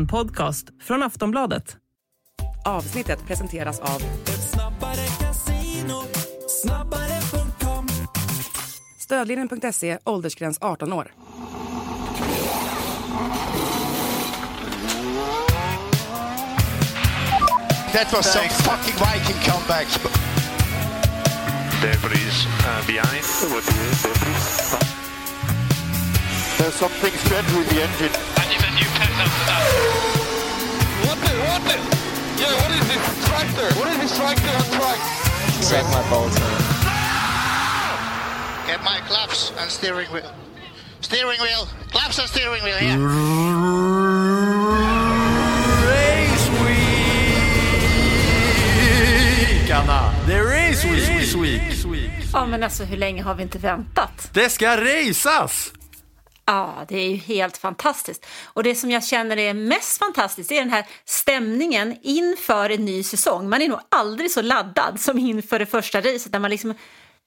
En podcast från Aftonbladet. Avsnittet presenteras av Stödlinjen.se, åldersgräns 18 år. That was some fucking Viking comeback. Debris uh, behind. There's something strange with the engine. And you said you pet after that. What the, what the? Yeah, what is this tractor? What is this tractor on track? Suck my balls, man. Get my claps and steering wheel. Steering wheel. Claps and steering wheel here. Anna. The Race Week. Race Week. Ja, men alltså hur länge har vi inte väntat? Det ska raceas! Ja, det är ju helt fantastiskt. Och det som jag känner är mest fantastiskt är den här stämningen inför en ny säsong. Man är nog aldrig så laddad som inför det första racet där man liksom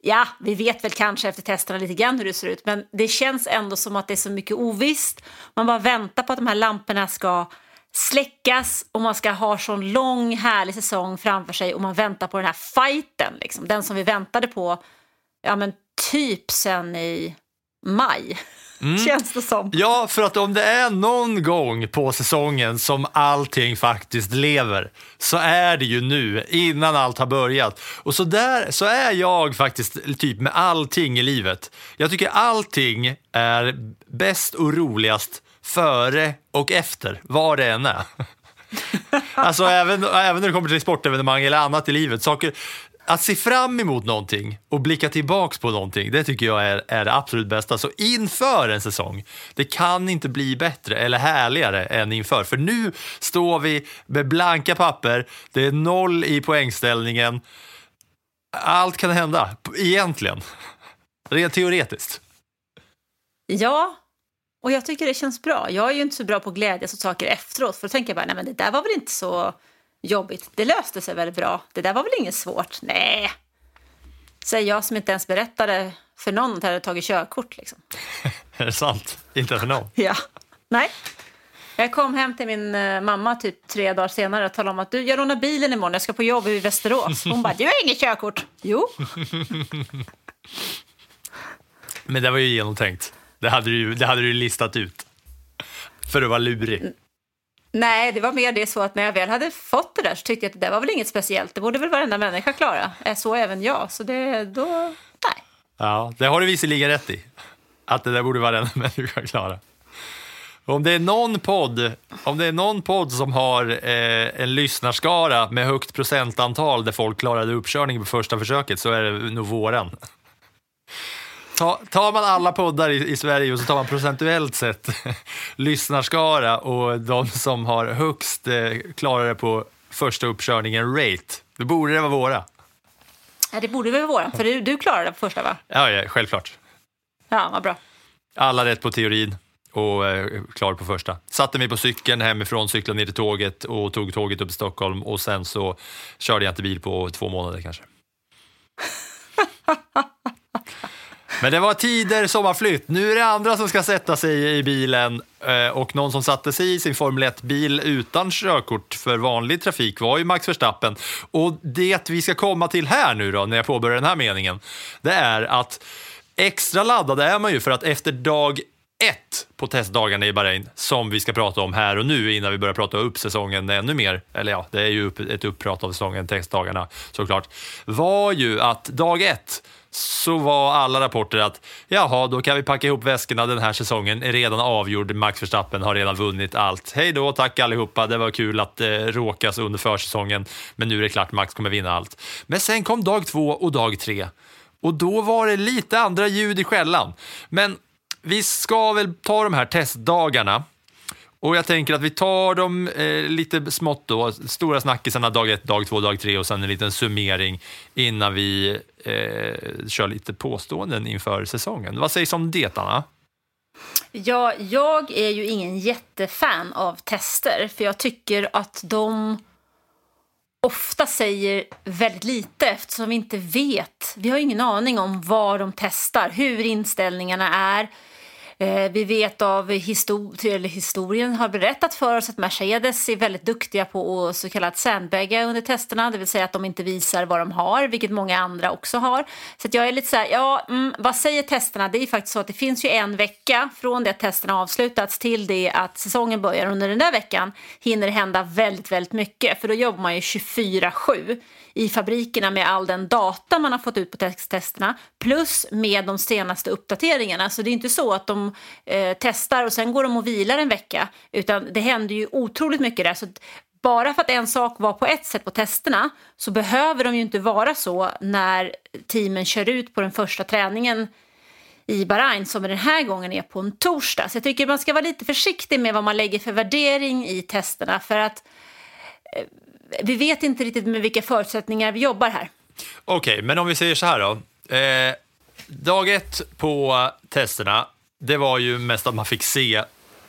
Ja, vi vet väl kanske efter testerna lite grann hur det ser ut, men det känns ändå som att det är så mycket ovisst. Man bara väntar på att de här lamporna ska släckas och man ska ha sån lång härlig säsong framför sig och man väntar på den här fighten, liksom. den som vi väntade på ja, men typ sen i maj. Känns det som. Ja, för att om det är någon gång på säsongen som allting faktiskt lever så är det ju nu, innan allt har börjat. Och så där så är jag faktiskt typ med allting i livet. Jag tycker allting är bäst och roligast före och efter, vad det än är. Alltså även, även när det kommer till sportevenemang eller annat i livet. Saker, att se fram emot någonting och blicka tillbaks på någonting, det tycker jag är, är det absolut bästa. Så inför en säsong, det kan inte bli bättre eller härligare än inför. För nu står vi med blanka papper, det är noll i poängställningen. Allt kan hända, egentligen. Rent teoretiskt. Ja, och jag tycker det känns bra. Jag är ju inte så bra på att glädjas åt saker efteråt. För då tänker jag bara, nej men det där var väl inte så jobbigt. Det löste sig väldigt bra. Det där var väl inget svårt. Nej, säger jag som inte ens berättade för någon att jag hade tagit körkort. Liksom. Är det sant? Inte för någon. Ja, nej. Jag kom hem till min eh, mamma typ tre dagar senare och talade om att du, jag lånar bilen imorgon, jag ska på jobb i Västerås. Hon bara, du har inget körkort. Jo. Men det var ju genomtänkt. Det hade du, det hade du listat ut. För att vara lurig. Nej, det var mer det så att när jag väl hade fått det där så tyckte jag att det där var väl inget speciellt. Det borde väl varenda människa klara. Eh, så även jag. Så det, då, nej. Ja, det har du visserligen rätt i. Att det där borde varenda människa klara. Om det är någon podd, om det är någon podd som har eh, en lyssnarskara med högt procentantal där folk klarade uppkörning på första försöket så är det nog våran. Ta, tar man alla poddar i, i Sverige och så tar man procentuellt sett lyssnarskara och de som har högst eh, klarar det på första uppkörningen rate, då borde det vara våra. Ja, det borde väl vara. För du, du klarade det på första va? Ja, ja självklart. Ja, vad bra. Alla rätt på teorin och eh, klar på första. Satte mig på cykeln hemifrån, cyklade ner till tåget och tog tåget upp till Stockholm och sen så körde jag inte bil på två månader kanske. Men det var tider som har flytt. Nu är det andra som ska sätta sig i bilen eh, och någon som satte sig i sin Formel 1-bil utan körkort för vanlig trafik var ju Max Verstappen. Och det vi ska komma till här nu då, när jag påbörjar den här meningen, det är att extra laddad är man ju för att efter dag ett på testdagarna i Bahrain, som vi ska prata om här och nu innan vi börjar prata upp säsongen ännu mer, eller ja, det är ju upp, ett upprat av säsongen, testdagarna såklart, var ju att dag ett så var alla rapporter att jaha, då kan vi packa ihop väskorna, den här säsongen är redan avgjord, Max Verstappen har redan vunnit allt. Hej då, tack allihopa, det var kul att eh, råkas under försäsongen, men nu är det klart, Max kommer vinna allt. Men sen kom dag två och dag tre och då var det lite andra ljud i skällan. Men vi ska väl ta de här testdagarna och jag tänker att vi tar dem eh, lite smått då, stora snackisarna dag ett, dag två, dag tre och sen en liten summering innan vi eh, kör lite påståenden inför säsongen. Vad sägs om det, Anna? Ja, jag är ju ingen jättefan av tester för jag tycker att de ofta säger väldigt lite eftersom vi inte vet. Vi har ingen aning om vad de testar, hur inställningarna är. Eh, vi vet av histor eller historien har berättat för oss att Mercedes är väldigt duktiga på att så kallat sandbagga under testerna, det vill säga att de inte visar vad de har, vilket många andra också har. Så att jag är lite så här, ja, mm, vad säger testerna? Det är faktiskt så att det finns ju en vecka från det att testerna avslutats till det att säsongen börjar. Under den där veckan hinner det hända väldigt, väldigt mycket, för då jobbar man ju 24-7 i fabrikerna med all den data man har fått ut på testerna plus med de senaste uppdateringarna. Så det är inte så att de eh, testar och sen går de och vilar en vecka utan det händer ju otroligt mycket där. Så bara för att en sak var på ett sätt på testerna så behöver de ju inte vara så när teamen kör ut på den första träningen i Bahrain som den här gången är på en torsdag. Så jag tycker man ska vara lite försiktig med vad man lägger för värdering i testerna för att eh, vi vet inte riktigt med vilka förutsättningar vi jobbar här. Okej, men om vi säger så här då. Eh, dag ett på testerna, det var ju mest att man fick se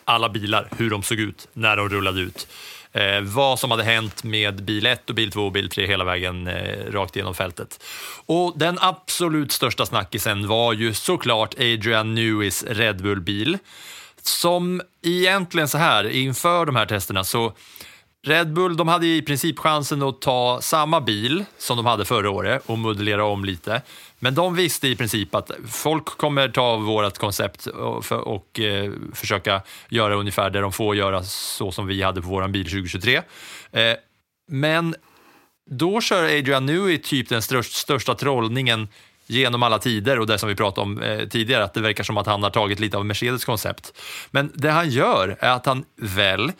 alla bilar, hur de såg ut när de rullade ut. Eh, vad som hade hänt med bil 1 och bil 2 och bil 3 hela vägen eh, rakt igenom fältet. Och den absolut största snackisen var ju såklart Adrian Newies Red Bull-bil. Som egentligen så här, inför de här testerna så Red Bull de hade i princip chansen att ta samma bil som de hade förra året och modellera om lite. Men de visste i princip att folk kommer ta vårt koncept och, för, och eh, försöka göra ungefär det de får göra så som vi hade på vår bil 2023. Eh, men då kör Adrian Newey typ den störst, största trollningen genom alla tider och det som vi pratade om eh, tidigare, att det verkar som att han har tagit lite av Mercedes koncept. Men det han gör är att han väl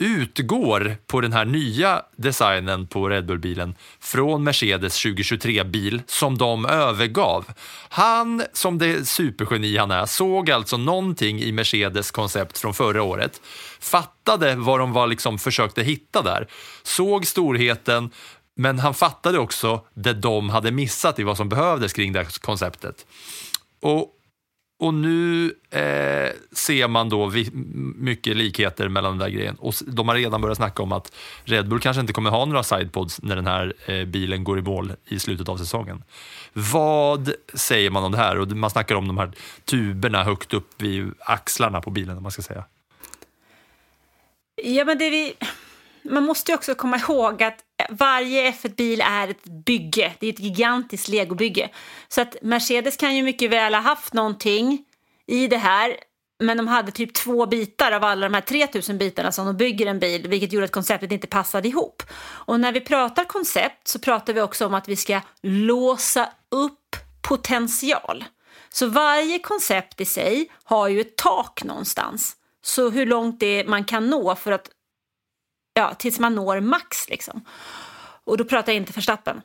utgår på den här nya designen på Red Bull-bilen från Mercedes 2023-bil som de övergav. Han, som det supergeni han är, såg alltså någonting i Mercedes koncept från förra året, fattade vad de var liksom försökte hitta där, såg storheten, men han fattade också det de hade missat i vad som behövdes kring det här konceptet. Och och nu eh, ser man då vi, mycket likheter mellan den där grejen. Och de har redan börjat snacka om att Red Bull kanske inte kommer ha några sidepods när den här eh, bilen går i mål i slutet av säsongen. Vad säger man om det här? Och man snackar om de här tuberna högt upp vid axlarna på bilen, om man ska säga. Ja, men det vi man måste ju också komma ihåg att varje F1-bil är ett bygge. Det är ett gigantiskt legobygge. Så att Mercedes kan ju mycket väl ha haft någonting i det här men de hade typ två bitar av alla de här 3000 bitarna som de bygger en bil, vilket gjorde att konceptet inte passade ihop. Och när vi pratar koncept så pratar vi också om att vi ska låsa upp potential. Så varje koncept i sig har ju ett tak någonstans. Så hur långt det man kan nå för att ja, tills man når max. Liksom. Och då pratar jag inte Verstappen.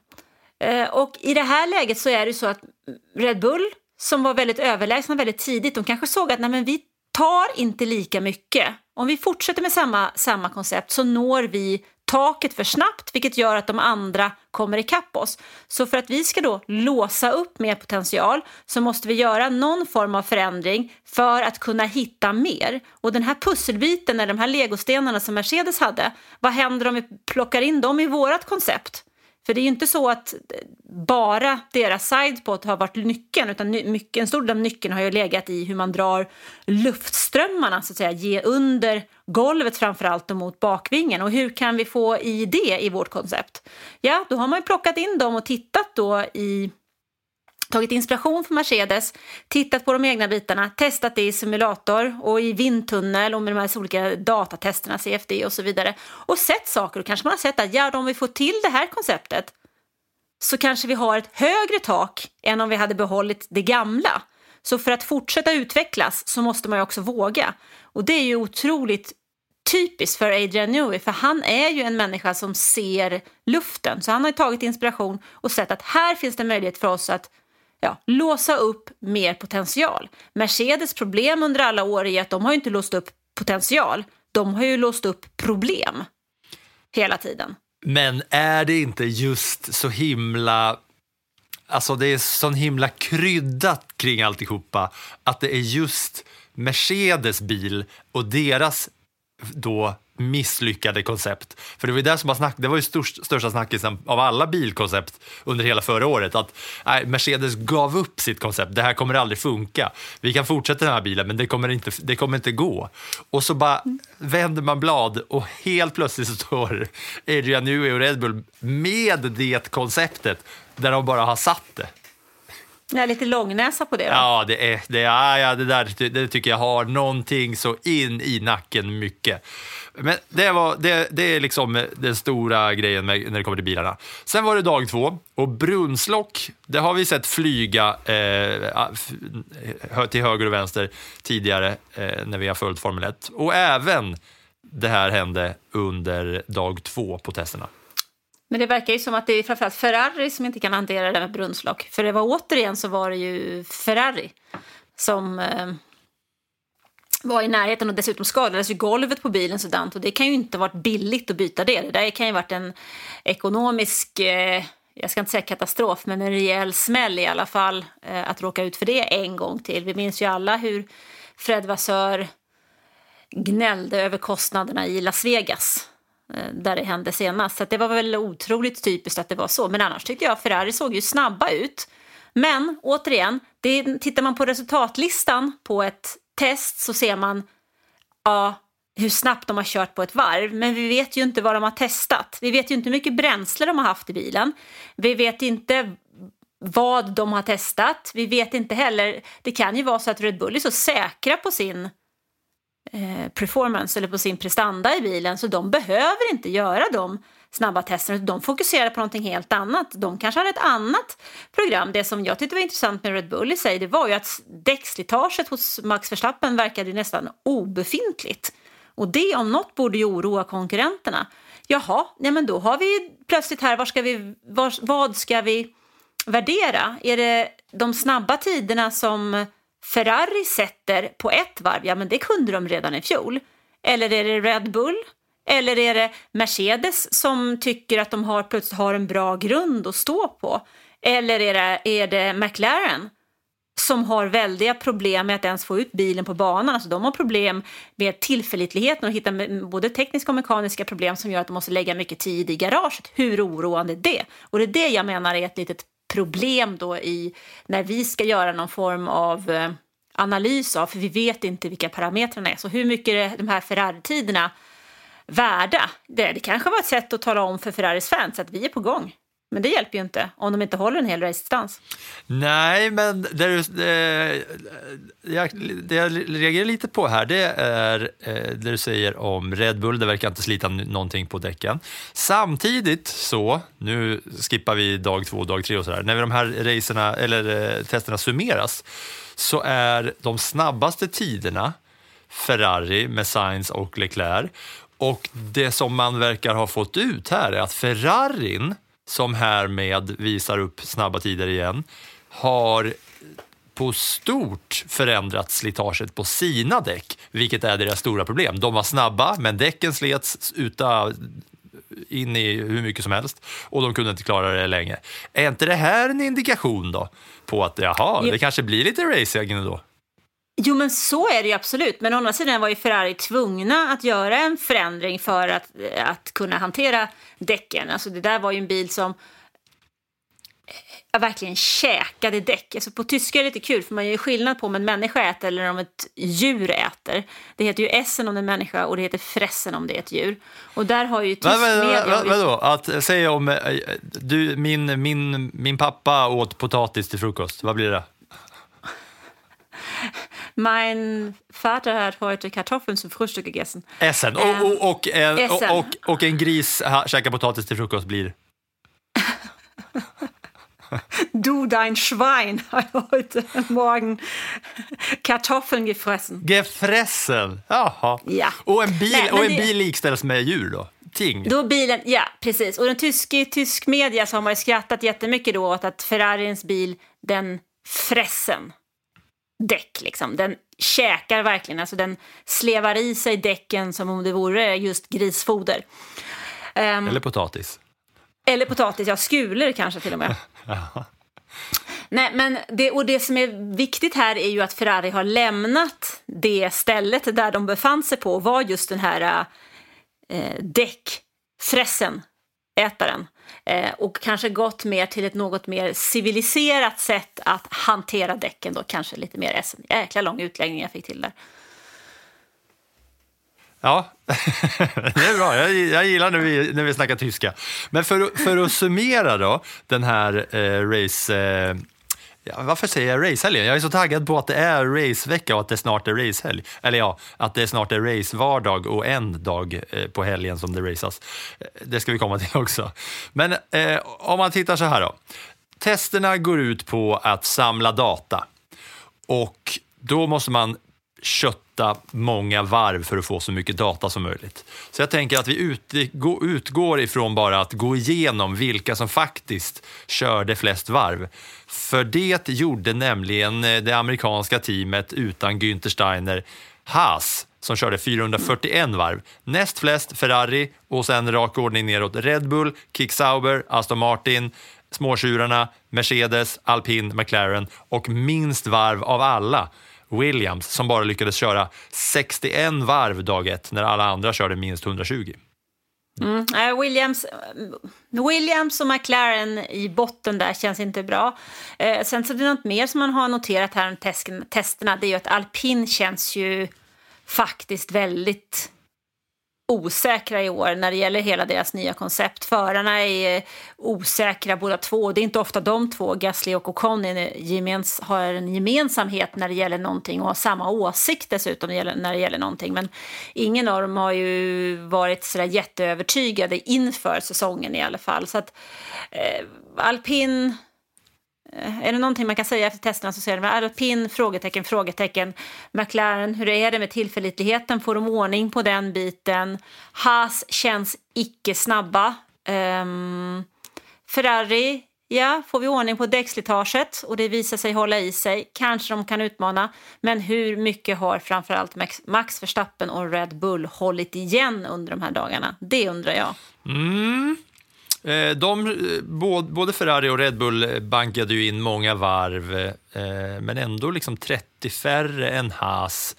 Eh, och i det här läget så är det så att Red Bull, som var väldigt överlägsna väldigt tidigt, de kanske såg att nej, men vi tar inte lika mycket. Om vi fortsätter med samma, samma koncept så når vi taket för snabbt vilket gör att de andra kommer ikapp oss. Så för att vi ska då låsa upp mer potential så måste vi göra någon form av förändring för att kunna hitta mer. Och den här pusselbiten, eller de här legostenarna som Mercedes hade, vad händer om vi plockar in dem i vårt koncept? För det är ju inte så att bara deras sidepod har varit nyckeln utan mycket, en stor del av nyckeln har ju legat i hur man drar luftströmmarna så att säga, ge under golvet framförallt och mot bakvingen. Och hur kan vi få i det i vårt koncept? Ja, då har man ju plockat in dem och tittat då i tagit inspiration från Mercedes, tittat på de egna bitarna, testat det i simulator och i vindtunnel och med de här olika datatesterna, CFD och så vidare och sett saker och kanske man har sett att ja, om vi får till det här konceptet så kanske vi har ett högre tak än om vi hade behållit det gamla. Så för att fortsätta utvecklas så måste man ju också våga. Och det är ju otroligt typiskt för Adrian Newey, för han är ju en människa som ser luften. Så han har tagit inspiration och sett att här finns det möjlighet för oss att ja, låsa upp mer potential. Mercedes problem under alla år är att de har inte låst upp potential, de har ju låst upp problem hela tiden. Men är det inte just så himla Alltså det är så himla kryddat kring alltihopa att det är just Mercedes bil och deras då misslyckade koncept. För det var ju det som var, snack, det var ju störst, största snackisen av alla bilkoncept under hela förra året. Att nej, Mercedes gav upp sitt koncept. Det här kommer aldrig funka. Vi kan fortsätta den här bilen, men det kommer inte, det kommer inte gå. Och så bara vänder man blad och helt plötsligt så står Adrian Newey och Red Bull med det konceptet där de bara har satt det. Jag är lite långnäsa på det då. Ja, det, är, det, är, ja, det där det tycker jag har någonting så in i nacken mycket. Men det, var, det, det är liksom den stora grejen med, när det kommer till bilarna. Sen var det dag två och brunnslock, det har vi sett flyga eh, till höger och vänster tidigare eh, när vi har följt Formel 1. Och även det här hände under dag två på testerna. Men det verkar ju som att det är framförallt Ferrari som inte kan hantera det med brunnslock. För det var återigen så var det ju Ferrari som eh, var i närheten och dessutom skadades ju golvet på bilen sådant och det kan ju inte varit billigt att byta det. Det där kan ju varit en ekonomisk, eh, jag ska inte säga katastrof, men en rejäl smäll i alla fall eh, att råka ut för det en gång till. Vi minns ju alla hur Fred Vassör gnällde över kostnaderna i Las Vegas Eh, där det hände senast. Så det var väl otroligt typiskt att det var så. Men annars tyckte jag Ferrari såg ju snabba ut. Men återigen, det, tittar man på resultatlistan på ett test så ser man ja, hur snabbt de har kört på ett varv. Men vi vet ju inte vad de har testat. Vi vet ju inte hur mycket bränsle de har haft i bilen. Vi vet inte vad de har testat. Vi vet inte heller, det kan ju vara så att Red Bull är så säkra på sin eh, performance eller på sin prestanda i bilen så de behöver inte göra de snabba testerna. De fokuserar på någonting helt annat. De kanske har ett annat program. Det som jag tyckte var intressant med Red Bull i sig det var ju att däckslitaget hos Max Verstappen verkade nästan obefintligt. Och det om något borde ju oroa konkurrenterna. Jaha, nej men då har vi plötsligt här, var ska vi, var, vad ska vi värdera? Är det de snabba tiderna som Ferrari sätter på ett varv? Ja, men det kunde de redan i fjol. Eller är det Red Bull? Eller är det Mercedes som tycker att de har, plötsligt har en bra grund att stå på? Eller är det, är det McLaren som har väldiga problem med att ens få ut bilen på banan? Alltså de har problem med tillförlitligheten och hittar både tekniska och mekaniska problem som gör att de måste lägga mycket tid i garaget. Hur oroande är det? Och det är det jag menar är ett litet problem då i när vi ska göra någon form av eh, analys av, för vi vet inte vilka parametrarna är. Så hur mycket är de här Ferrari-tiderna värda. Det, det kanske var ett sätt att tala om för Ferraris fans att vi är på gång. Men det hjälper ju inte om de inte håller en hel racedistans. Nej, men det, det, jag, det jag reagerar lite på här det är eh, det du säger om Red Bull. Det verkar inte slita någonting på däcken. Samtidigt så, nu skippar vi dag två, dag tre och sådär. När de här racerna, eller, eh, testerna summeras så är de snabbaste tiderna Ferrari med Sainz och Leclerc och det som man verkar ha fått ut här är att Ferrarin, som härmed visar upp snabba tider igen, har på stort förändrat slitaget på sina däck, vilket är deras stora problem. De var snabba, men däcken slets uta in i hur mycket som helst och de kunde inte klara det länge. Är inte det här en indikation då på att jaha, det kanske blir lite racing då? Jo, men så är det ju absolut. Men å andra sidan var ju Ferrari tvungna att göra en förändring för att, att kunna hantera däcken. Alltså det där var ju en bil som jag verkligen käkade däck. Alltså på tyska är det lite kul för man gör skillnad på om en människa äter eller om ett djur äter. Det heter ju essen om det är en människa och det heter fressen om det är ett djur. Och där har ju tysk vad, vad, media... Vad, vadå? Att säga om eh, du, min, min, min pappa åt potatis till frukost, vad blir det? Mein Vater hat heute Kartoffeln zum Frühstück gegessen. Essen. Och, och, och, en, Essen. och, och, och en gris käkar potatis till frukost blir? Du, dein Schwein, har heute Morgen Kartoffeln gefressen. Gefressen? Jaha. Ja. Och en bil, Nej, och en bil likställs med djur då? Ting. Då bilen, ja precis. Och den tysk, tysk media så har man ju skrattat jättemycket då åt att Ferrarins bil, den fressen, däck. Liksom. Den käkar verkligen, alltså den slevar i sig däcken som om det vore just grisfoder. Um, eller potatis. Eller potatis, ja skulor kanske till och med. Nej, men det, och det som är viktigt här är ju att Ferrari har lämnat det stället där de befann sig på var just den här eh, däckfressen, ätaren. Eh, och kanske gått mer till ett något mer civiliserat sätt att hantera däcken då, kanske lite mer SM. Jäkla lång utläggning jag fick till där. Ja, det är bra. Jag, jag gillar när vi, när vi snackar tyska. Men för, för att summera då den här eh, race... Eh, ja, varför säger jag racehelgen? Jag är så taggad på att det är racevecka och att det snart är racehelg. Eller ja, att det snart är racevardag och en dag eh, på helgen som det raceas. Eh, det ska vi komma till också. Men eh, om man tittar så här då. Testerna går ut på att samla data och då måste man kötta många varv för att få så mycket data som möjligt. Så jag tänker att vi utgår ifrån bara att gå igenom vilka som faktiskt körde flest varv. För det gjorde nämligen eh, det amerikanska teamet utan Günther Steiner, Haas, som körde 441 varv. Näst flest Ferrari och sen rak ordning neråt Red Bull, Kick Sauber, Aston Martin, småtjurarna, Mercedes, Alpin, McLaren och minst varv av alla Williams som bara lyckades köra 61 varv dag ett när alla andra körde minst 120. Mm. Williams, Williams och McLaren i botten där känns inte bra. Eh, sen så är det något mer som man har noterat här om testerna. Det är ju att alpin känns ju faktiskt väldigt osäkra i år när det gäller hela deras nya koncept. Förarna är eh, osäkra båda två. Det är inte ofta de två, Gasly och Ocon, eh, gemens, har en gemensamhet när det gäller någonting och har samma åsikt dessutom när det gäller, när det gäller någonting. Men ingen av dem har ju varit sådär jätteövertygade inför säsongen i alla fall. Så att eh, alpin Eh, är det någonting man kan säga efter testerna så säger de alpin, frågetecken, frågetecken. McLaren, hur är det med tillförlitligheten? Får de ordning på den biten? Haas känns icke snabba. Um, Ferrari, ja, får vi ordning på däckslitaget och det visar sig hålla i sig, kanske de kan utmana. Men hur mycket har framförallt Max, Max Verstappen och Red Bull hållit igen under de här dagarna? Det undrar jag. Mm. Eh, de, eh, både Ferrari och Red Bull bankade ju in många varv, eh, men ändå liksom 30 färre än Haas.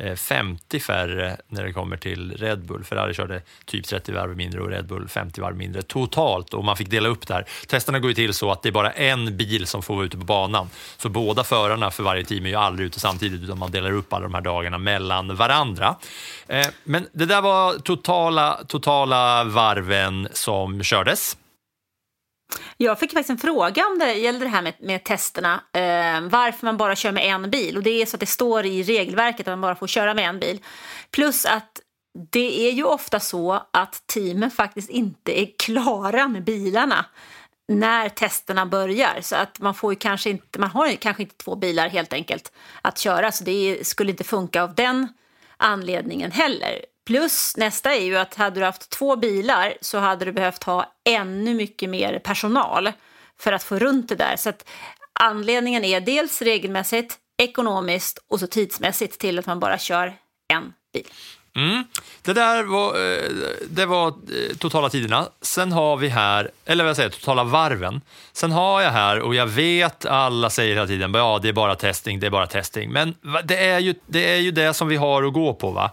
Eh, 50 färre när det kommer till Red Bull. Ferrari körde typ 30 varv mindre och Red Bull 50 varv mindre totalt och man fick dela upp det här. Testerna går ju till så att det är bara en bil som får vara ute på banan. Så båda förarna för varje team är ju aldrig ute samtidigt utan man delar upp alla de här dagarna mellan varandra. Eh, men det där var totala, totala varven som kördes. Jag fick faktiskt en fråga om det gällde det här med, med testerna. Eh, varför man bara kör med en bil. Och det är så att det står i regelverket att man bara får köra med en bil. Plus att det är ju ofta så att teamen faktiskt inte är klara med bilarna när testerna börjar. Så att man, får ju kanske inte, man har ju kanske inte två bilar helt enkelt att köra. Så det skulle inte funka av den anledningen heller. Plus nästa är ju att hade du haft två bilar så hade du behövt ha ännu mycket mer personal för att få runt det där. Så att anledningen är dels regelmässigt, ekonomiskt och så tidsmässigt till att man bara kör en bil. Mm. Det där var, eh, det var eh, totala tiderna. Sen har vi här, eller vad jag säger, totala varven. Sen har jag här, och jag vet alla säger hela tiden, ja det är bara testing, det är bara testing. Men det är ju det, är ju det som vi har att gå på. va?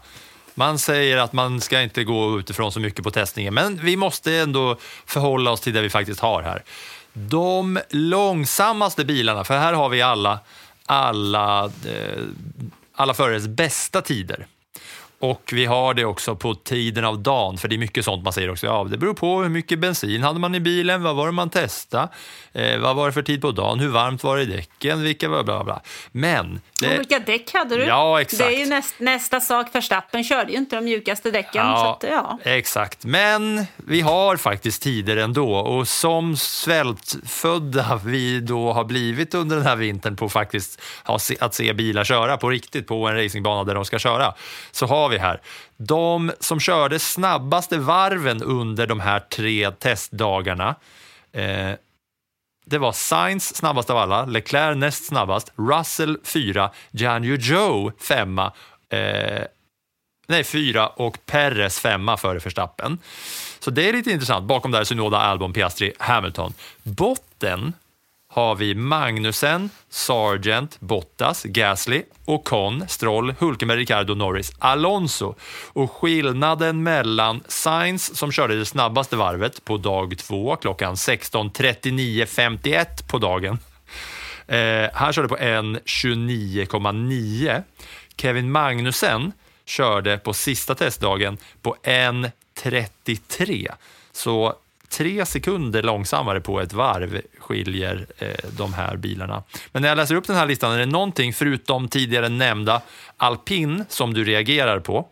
Man säger att man ska inte gå utifrån så mycket på testningen, men vi måste ändå förhålla oss till det vi faktiskt har här. De långsammaste bilarna, för här har vi alla, alla, eh, alla förares bästa tider. Och vi har det också på tiden av dagen, för det är mycket sånt man säger också. Ja, det beror på hur mycket bensin hade man i bilen, vad var det man testade, eh, vad var det för tid på dagen, hur varmt var det i däcken, vilka var bla bla. Men... Och vilka däck hade du? Ja, exakt. Det är ju näst, nästa sak. Verstappen körde ju inte de mjukaste däcken. så att, ja. exakt. Men vi har faktiskt tider ändå och som svältfödda vi då har blivit under den här vintern på faktiskt att se bilar köra på riktigt på en racingbana där de ska köra, så har vi här de som körde snabbaste varven under de här tre testdagarna. Eh, det var Sainz snabbast av alla, Leclerc näst snabbast, Russell fyra, Janju Joe femma, eh, nej fyra och Perez femma före Verstappen. Så det är lite intressant. Bakom där är Synoda, Albon, Piastri, Hamilton. Botten har vi Magnussen, Sargent, Bottas, Gasly, Ocon, Stroll, Hulkenberg, Ricardo, Norris, Alonso. Och skillnaden mellan Sainz som körde det snabbaste varvet på dag två klockan 16.39.51 på dagen. Eh, han körde på 1.29,9. Kevin Magnussen körde på sista testdagen på 1.33. Så tre sekunder långsammare på ett varv skiljer eh, de här bilarna. Men när jag läser upp den här listan, är det någonting förutom tidigare nämnda alpin som du reagerar på?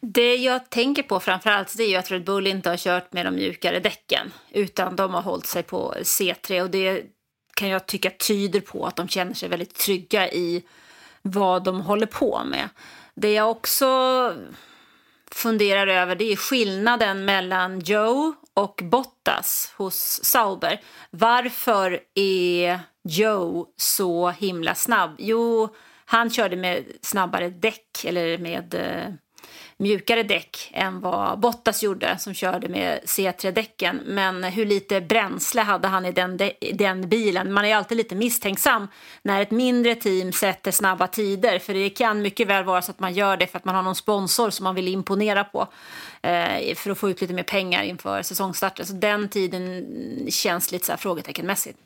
Det jag tänker på framförallt det är ju att Red Bull inte har kört med de mjukare däcken utan de har hållit sig på C3 och det kan jag tycka tyder på att de känner sig väldigt trygga i vad de håller på med. Det jag också funderar över det är skillnaden mellan Joe och Bottas hos Sauber. Varför är Joe så himla snabb? Jo, han körde med snabbare däck eller med eh, mjukare däck än vad Bottas gjorde som körde med C3-däcken. Men hur lite bränsle hade han i den, den bilen? Man är alltid lite misstänksam när ett mindre team sätter snabba tider för det kan mycket väl vara så att man gör det för att man har någon sponsor som man vill imponera på eh, för att få ut lite mer pengar inför säsongstarten. Så den tiden känns lite så här frågeteckenmässigt.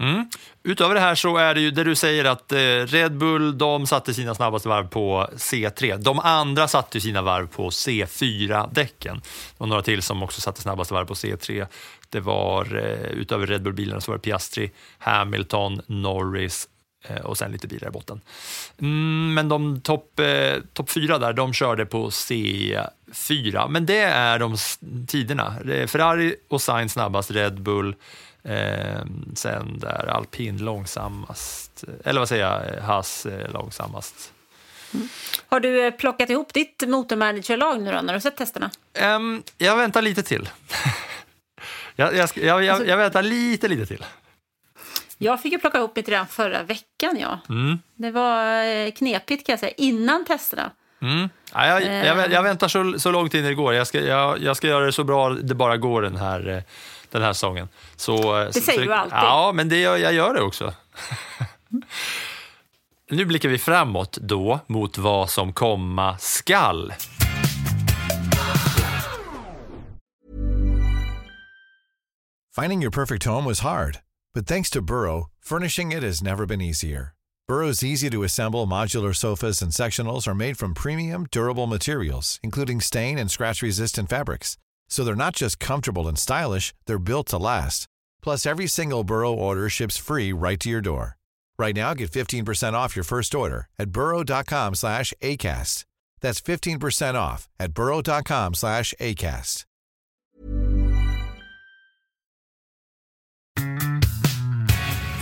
Mm. Utöver det här så är det ju det du säger att eh, Red Bull de satte sina snabbaste varv på C3. De andra satte sina varv på C4-däcken. Och några till som också satte snabbaste varv på C3. Det var eh, utöver Red Bull-bilarna så var det Piastri, Hamilton, Norris eh, och sen lite bilar i botten. Mm, men de topp eh, top fyra där, de körde på C4. Men det är de tiderna. Ferrari och Sainz snabbast, Red Bull Eh, sen där alpin långsammast, eller vad säger jag, Haas eh, långsammast. Mm. Har du eh, plockat ihop ditt motormanagerlag nu då, när du sett testerna? Um, jag väntar lite till. jag, jag, jag, alltså, jag, väntar lite, lite till. Jag fick ju plocka ihop mitt redan förra veckan. Ja. Mm. Det var eh, knepigt kan jag säga, innan testerna. Mm. Ja, jag, jag, väntar så, så långt in det går. Jag ska, jag ska göra det så bra det bara går den här den här säsongen. Så, det säger så, du alltid. Ja, men det, jag gör det också. nu blickar vi framåt då mot vad som komma skall. Finding your perfect home was hard, but thanks to Burrow, furnishing it has never been easier. Burrow's easy to assemble modular sofas and sectionals are made from premium, durable materials, including stain and scratch resistant fabrics. So they're not just comfortable and stylish, they're built to last. Plus, every single Burrow order ships free right to your door. Right now, get 15% off your first order at burrow.com slash ACAST. That's 15% off at burrow.com slash ACAST.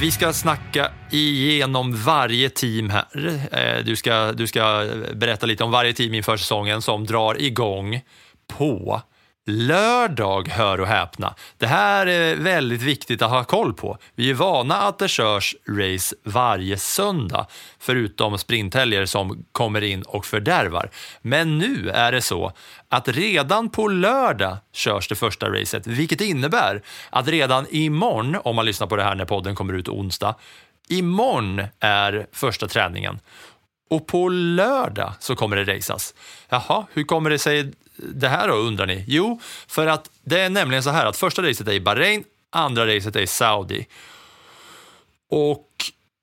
Vi ska snacka igenom varje team här. Eh, du ska, du ska berätta lite om varje team inför säsongen som drar igång på Lördag, hör och häpna. Det här är väldigt viktigt att ha koll på. Vi är vana att det körs race varje söndag, förutom sprinthelger som kommer in och fördärvar. Men nu är det så att redan på lördag körs det första racet, vilket innebär att redan imorgon, om man lyssnar på det här när podden kommer ut onsdag, imorgon är första träningen. Och på lördag så kommer det racas. Jaha, hur kommer det sig det här då undrar ni? Jo, för att det är nämligen så här att första racet är i Bahrain, andra racet är i Saudi. Och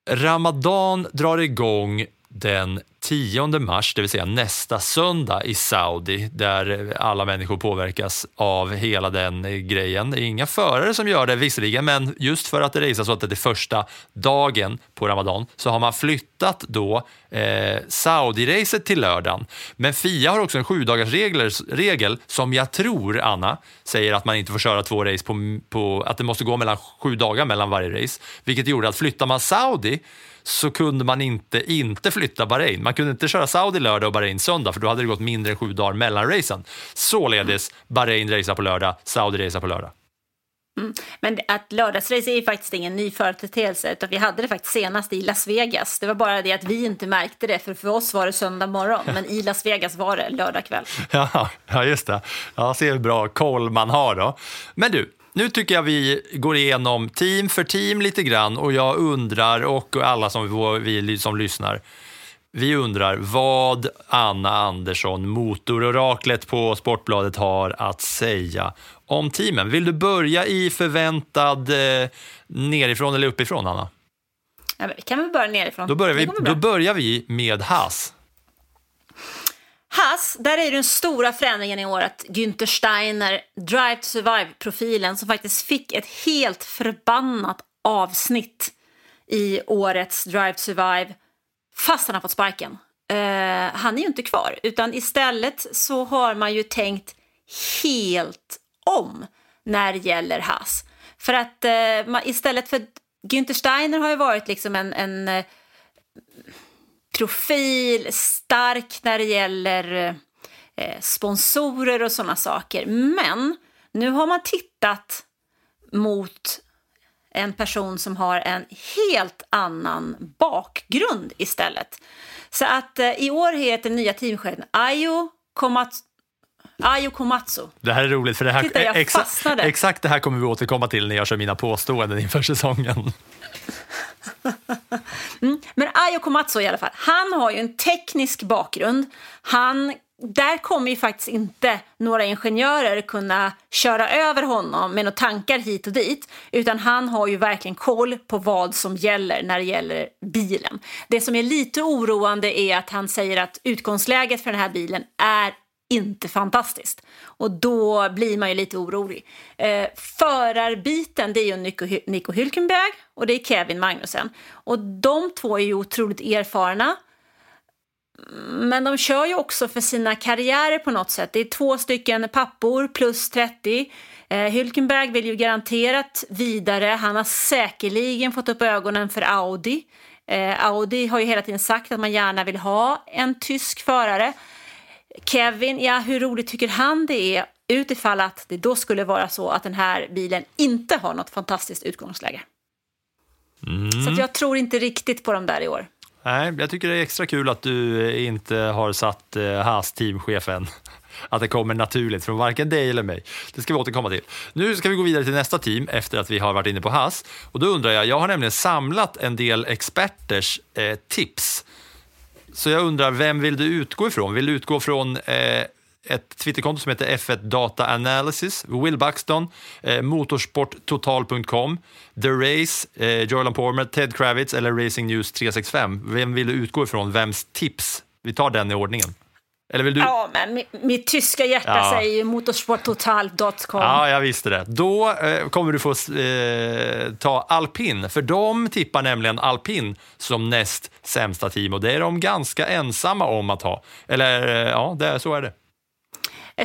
Ramadan drar igång den 10 mars, det vill säga nästa söndag i Saudi, där alla människor påverkas av hela den grejen. Det är inga förare som gör det visserligen, men just för att det raceas så att det är första dagen på Ramadan så har man flyttat då eh, Saudi-racet till lördagen. Men FIA har också en sju dagars regel som jag tror, Anna, säger att man inte får köra två race på, på att det måste gå mellan sju dagar mellan varje race, vilket gjorde att flyttar man Saudi så kunde man inte inte flytta Bahrain. Man kunde inte köra Saudi lördag och Bahrain söndag för då hade det gått mindre än sju dagar mellan racen. Således Bahrain racear på lördag, Saudi racear på lördag. Mm. Men att lördagsrace är ju faktiskt ingen ny företeelse utan vi hade det faktiskt senast i Las Vegas. Det var bara det att vi inte märkte det för för oss var det söndag morgon men i Las Vegas var det lördag kväll. Ja, ja just det. Ja, se hur bra koll man har då. Men du, nu tycker jag vi går igenom team för team lite grann och jag undrar, och alla som, vi som lyssnar, vi undrar vad Anna Andersson, motororaklet på Sportbladet, har att säga om teamen. Vill du börja i förväntad eh, nerifrån eller uppifrån, Anna? Ja, vi kan väl börja nerifrån. Då börjar, vi, då börjar vi med Haas. Haas, där är den stora förändringen i år att Günther Steiner, Drive to Survive-profilen som faktiskt fick ett helt förbannat avsnitt i årets Drive to Survive fast han har fått sparken. Uh, han är ju inte kvar, utan istället så har man ju tänkt helt om när det gäller Haas. För att eh, uh, man, istället för Günther Steiner har ju varit liksom en, en eh, profil, stark när det gäller eh, sponsorer och sådana saker. Men nu har man tittat mot en person som har en helt annan bakgrund istället. Så att eh, i år heter nya teamchefen Ayo Ayo Komatsu. Det här är roligt, för det här, Titta, jag exa, fastnade. exakt det här kommer vi återkomma till när jag kör mina påståenden inför säsongen. Men Ayo Komatsu i alla fall, han har ju en teknisk bakgrund. Han, där kommer ju faktiskt inte några ingenjörer kunna köra över honom med några tankar hit och dit. Utan han har ju verkligen koll på vad som gäller när det gäller bilen. Det som är lite oroande är att han säger att utgångsläget för den här bilen är inte fantastiskt. Och då blir man ju lite orolig. Eh, förarbiten det är ju Nico, Nico Hülkenberg och det är Kevin Magnussen. Och de två är ju otroligt erfarna. Men de kör ju också för sina karriärer på något sätt. Det är två stycken pappor plus 30. Eh, Hülkenberg vill ju garanterat vidare. Han har säkerligen fått upp ögonen för Audi. Eh, Audi har ju hela tiden sagt att man gärna vill ha en tysk förare. Kevin, ja hur roligt tycker han det är utifall att det då skulle vara så att den här bilen inte har något fantastiskt utgångsläge. Så att jag tror inte riktigt på dem där i år. Nej, jag tycker det är extra kul att du inte har satt eh, Haas teamchefen. Att det kommer naturligt från varken dig eller mig. Det ska vi återkomma till. Nu ska vi gå vidare till nästa team efter att vi har varit inne på Haas. Och då undrar jag, jag har nämligen samlat en del experters eh, tips. Så jag undrar, vem vill du utgå ifrån? Vill du utgå från eh, ett Twitterkonto som heter F1 Data Analysis, Will Buxton, eh, motorsporttotal.com, The Race, eh, Joylan Pormer, Ted Kravitz eller Racing News 365. Vem vill du utgå ifrån? Vems tips? Vi tar den i ordningen. Eller vill du? Ja, men mi- mitt tyska hjärta Ja. säger ju motorsporttotal.com. Ja, jag visste det. Då eh, kommer du få eh, ta alpin, för de tippar nämligen alpin som näst sämsta team och det är de ganska ensamma om att ha. Eller eh, ja, det, så är det.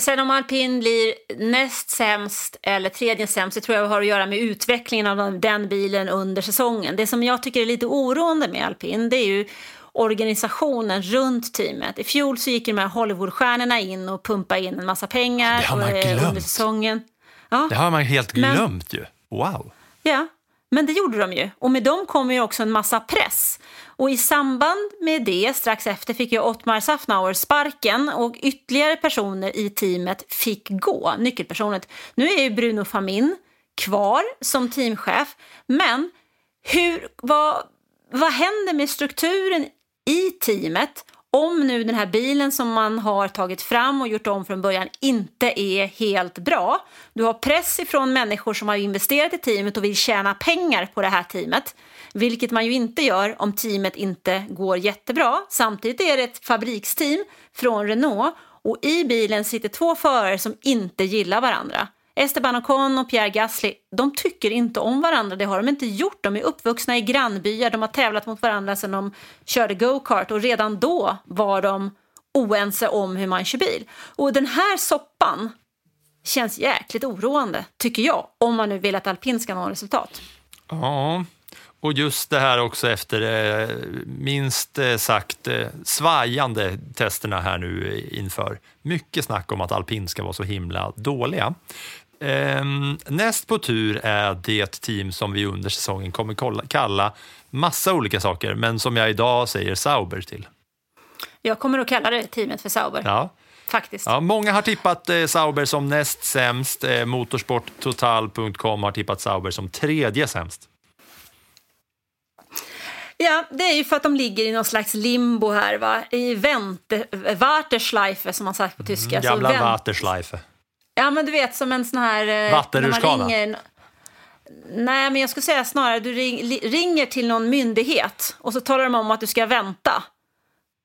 Sen om alpin blir näst sämst eller tredje sämst, det tror jag har att göra med utvecklingen av den bilen under säsongen. Det som jag tycker är lite oroande med alpin, det är ju organisationen runt teamet. I fjol så gick de här Hollywoodstjärnorna in och pumpade in en massa pengar har man eh, under säsongen. Ja, Det har man helt Men- glömt ju. Wow. Ja, men det gjorde de ju. Och med dem kommer ju också en massa press. Och i samband med det, strax efter, fick ju Ottmar Safnauer sparken och ytterligare personer i teamet fick gå, nyckelpersoner. Nu är ju Bruno Famin kvar som teamchef, men hur, vad, vad händer med strukturen i teamet om nu den här bilen som man har tagit fram och gjort om från början inte är helt bra. Du har press ifrån människor som har investerat i teamet och vill tjäna pengar på det här teamet. Vilket man ju inte gör om teamet inte går jättebra. Samtidigt är det ett fabriksteam från Renault och i bilen sitter två förare som inte gillar varandra. Esteban Ocon och Pierre Gasly, de tycker inte om varandra. Det har de inte gjort. De är uppvuxna i grannbyar. De har tävlat mot varandra sedan de körde go-kart och redan då var de oense om hur man kör bil. Och den här soppan känns jäkligt oroande, tycker jag, om man nu vill att alpin ska nå resultat. Ja, och just det här också efter eh, minst eh, sagt eh, svajande testerna här nu inför. Mycket snack om att alpin ska vara så himla dåliga. Ehm, näst på tur är det team som vi under säsongen kommer kolla, kalla massa olika saker, men som jag idag säger Sauber till. Jag kommer att kalla det teamet för Sauber. Ja. faktiskt. Ja, många har tippat eh, Sauber som näst sämst. Eh, Motorsporttotal.com har tippat Sauber som tredje sämst. Ja, det är ju för att de ligger i någon slags limbo här, va? i vänte, Warteschleife som man sagt på tyska. Mm, Gamla Så vänt- Warteschleife. Ja, men du vet som en sån här... eh, Vattenrutschkana. Nej, men jag skulle säga snarare du ring, ringer till någon myndighet och så talar de om att du ska vänta.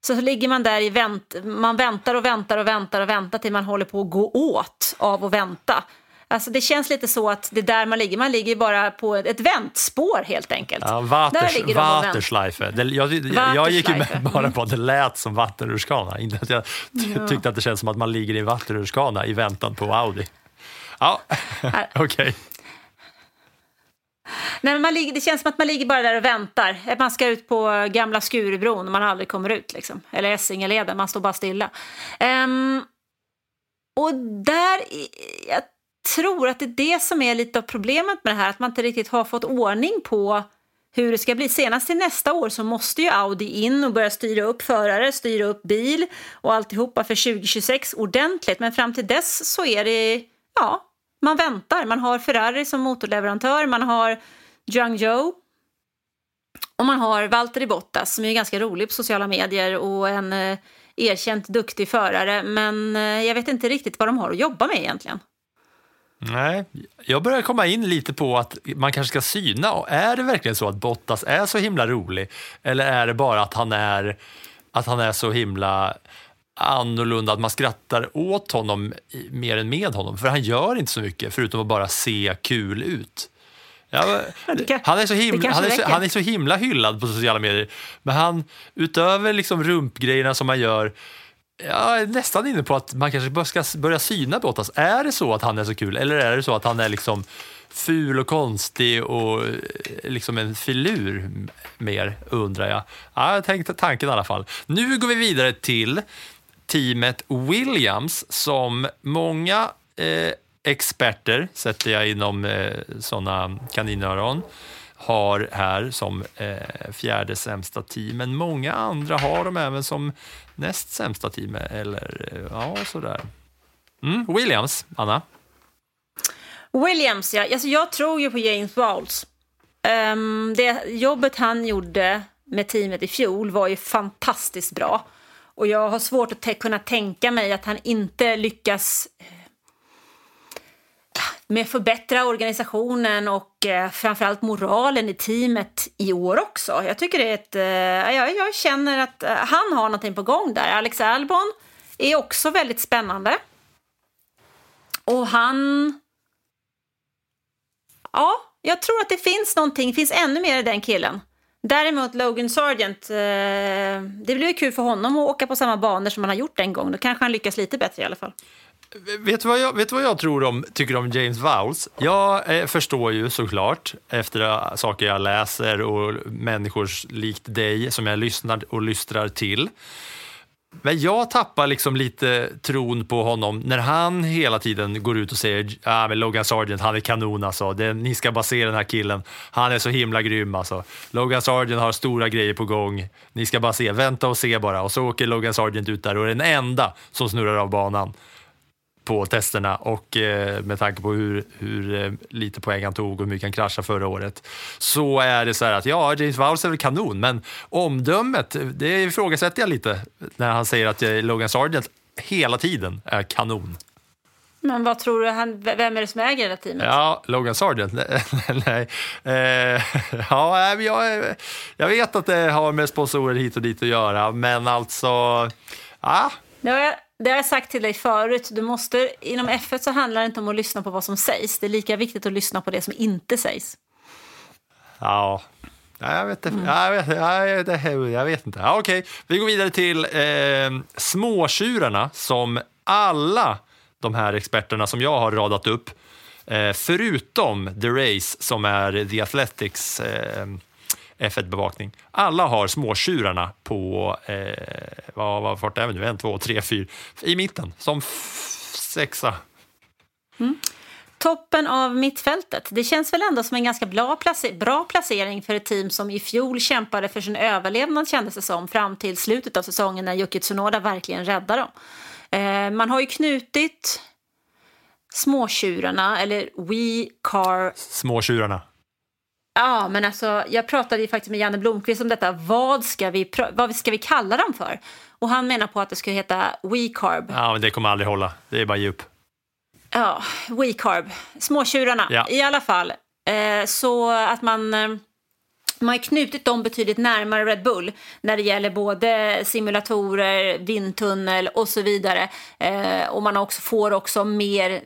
Så ligger man där i vänt, man väntar och väntar och väntar och väntar till man håller på att gå åt av att vänta. Alltså det känns lite så att det är där man ligger. Man ligger bara på ett väntspår helt enkelt. Ja, Där och väntar. Watterschleife. Det, jag, jag, jag gick ju med bara mm. på att det lät som vattenrutschkana. Inte att jag ty- tyckte att det känns som att man ligger i en vattenrutschkana i väntan på Audi. Ja, okej. Nej, men man ligger, det känns som att man ligger bara där och väntar. Man ska ut på gamla Skurubron och man aldrig kommer ut. Liksom. Eller Essingeleden, man står bara stilla. Ehm, och där, jag tror att det är det som är lite av problemet med det här. Att man inte riktigt har fått ordning på hur det ska bli. Senast till nästa år så måste ju Audi in och börja styra upp förare, styra upp bil och alltihopa för 2026 ordentligt. Men fram till dess så är det, ja, man väntar. Man har Ferrari som motorleverantör, man har Zhang Zhou och man har Valtteri Bottas som är ganska rolig på sociala medier och en eh, erkänt duktig förare. Men eh, jag vet inte riktigt vad de har att jobba med egentligen. Nej, jag börjar komma in lite på att man kanske ska syna. Och Är det verkligen så att Bottas är så himla rolig? Eller är det bara att han är, att han är så himla annorlunda att man skrattar åt honom mer än med honom? För han gör inte så mycket förutom att bara se kul ut. Ja, han, är så himla, han, är så, han är så himla hyllad på sociala medier. Men han, utöver liksom rumpgrejerna som man gör, jag är nästan inne på att man kanske ska börja syna Bottas. Är det så att han är så kul eller är det så att han är liksom ful och konstig och eh, liksom en filur mer, undrar jag. Ja, jag tänkte tanken i alla fall. Nu går vi vidare till teamet Williams som många eh, experter, sätter jag inom eh, sådana kaninöron, har här som eh, fjärde sämsta team. Men många andra har dem även som näst sämsta team. Eller eh, ja, sådär. Mm, Williams, Anna. Williams, ja. Alltså, jag tror ju på James Bowles. Um, det jobbet han gjorde med teamet i fjol var ju fantastiskt bra. Och jag har svårt att kunna tänka mig att han inte lyckas med förbättra organisationen och eh, framförallt moralen i teamet i år också. Jag tycker det är ett... Eh, jag, jag känner att eh, han har någonting på gång där. Alex Albon är också väldigt spännande. Och han... Ja, jag tror att det finns någonting, finns ännu mer i den killen. Däremot Logan Sargent, eh, det blir ju kul för honom att åka på samma banor som han har gjort en gång. Då kanske han lyckas lite bättre i alla fall. Vet du vad jag, vet du vad jag tror om, tycker om James Vowles? Jag eh, förstår ju såklart, efter eh, saker jag läser och människor likt dig som jag lyssnar och lystrar till. Men jag tappar liksom lite tron på honom när han hela tiden går ut och säger ah, men Logan Sargent, han är kanon alltså. Det, ni ska bara se den här killen. Han är så himla grym alltså. Logan Sargent har stora grejer på gång. Ni ska bara se, vänta och se bara. Och så åker Logan Sargent ut där och är den enda som snurrar av banan på testerna och eh, med tanke på hur, hur eh, lite poäng han tog och hur mycket han kraschade förra året så är det så här att ja, James Vowles är väl kanon, men omdömet, det ifrågasätter jag lite när han säger att eh, Logan Sargent hela tiden är kanon. Men vad tror du, han, vem är det som äger det teamet? Ja, Logan Sargent, nej. Eh, ja, jag, jag vet att det har med sponsorer hit och dit att göra, men alltså, ja, jag, det har jag sagt till dig förut. Du måste, inom F1 så handlar det inte om att lyssna på vad som sägs. Det är lika viktigt att lyssna på det som inte sägs. Ja, Ja, jag vet inte. Ja, Jag vet, ja, jag vet, jag vet inte. Ja, Okej, vi går vidare till eh, småtjurarna som alla de här experterna som jag har radat upp, eh, förutom The Race som är The Athletics eh, F1-bevakning. Alla har småtjurarna på, eh, vad, vad vart är vi nu? En, två, tre, fyra, i mitten som sexa. Toppen av mittfältet. Det känns väl ändå som en ganska bra, place- bra placering för ett team som i fjol kämpade för sin överlevnad kändes det som fram till slutet av säsongen när Yuki Tsunoda verkligen räddade dem. Eh, man har ju knutit småtjurarna, eller We Car Småtjurarna. Ja, men alltså, jag pratade ju faktiskt med Janne Blomqvist om detta. Vad ska vi, vad ska vi kalla dem för? Och han menar på att det ska heta We Carb. Ja, men det kommer aldrig hålla. Det är bara djup. Ja, We Carb. Småtjurarna Ja. i alla fall. Eh, så att man... Eh, man har knutit dem betydligt närmare Red Bull när det gäller både simulatorer, vindtunnel och så vidare. Eh, och man också får också mer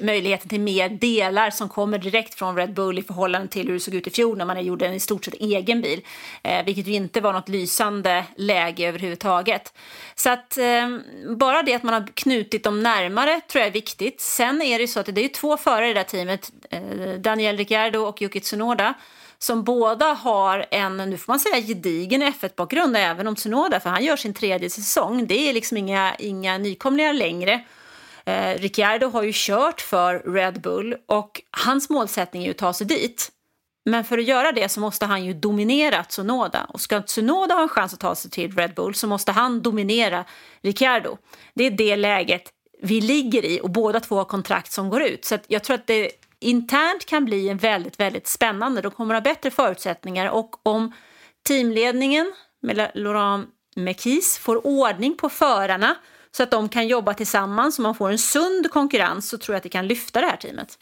möjligheten till mer delar som kommer direkt från Red Bull i förhållande till hur det såg ut i fjol när man gjorde en i stort sett egen bil. Eh, vilket ju inte var något lysande läge överhuvudtaget. Så att eh, bara det att man har knutit dem närmare tror jag är viktigt. Sen är det ju så att det är två förare i det här teamet, eh, Daniel Ricciardo och Yuki Tsunoda som båda har en, nu får man säga gedigen F1-bakgrund även om Tsunoda, för han gör sin tredje säsong. Det är liksom inga, inga nykomlingar längre. Eh, Ricciardo har ju kört för Red Bull och hans målsättning är ju att ta sig dit. Men för att göra det så måste han ju dominera Tsunoda. Och ska Tsunoda ha en chans att ta sig till Red Bull så måste han dominera Ricciardo. Det är det läget vi ligger i och båda två har kontrakt som går ut. Så att jag tror att det internt kan bli en väldigt, väldigt spännande. De kommer att ha bättre förutsättningar och om teamledningen med Laurent Mekis får ordning på förarna så att de kan jobba tillsammans och man får en sund konkurrens så tror jag att det kan lyfta det här teamet.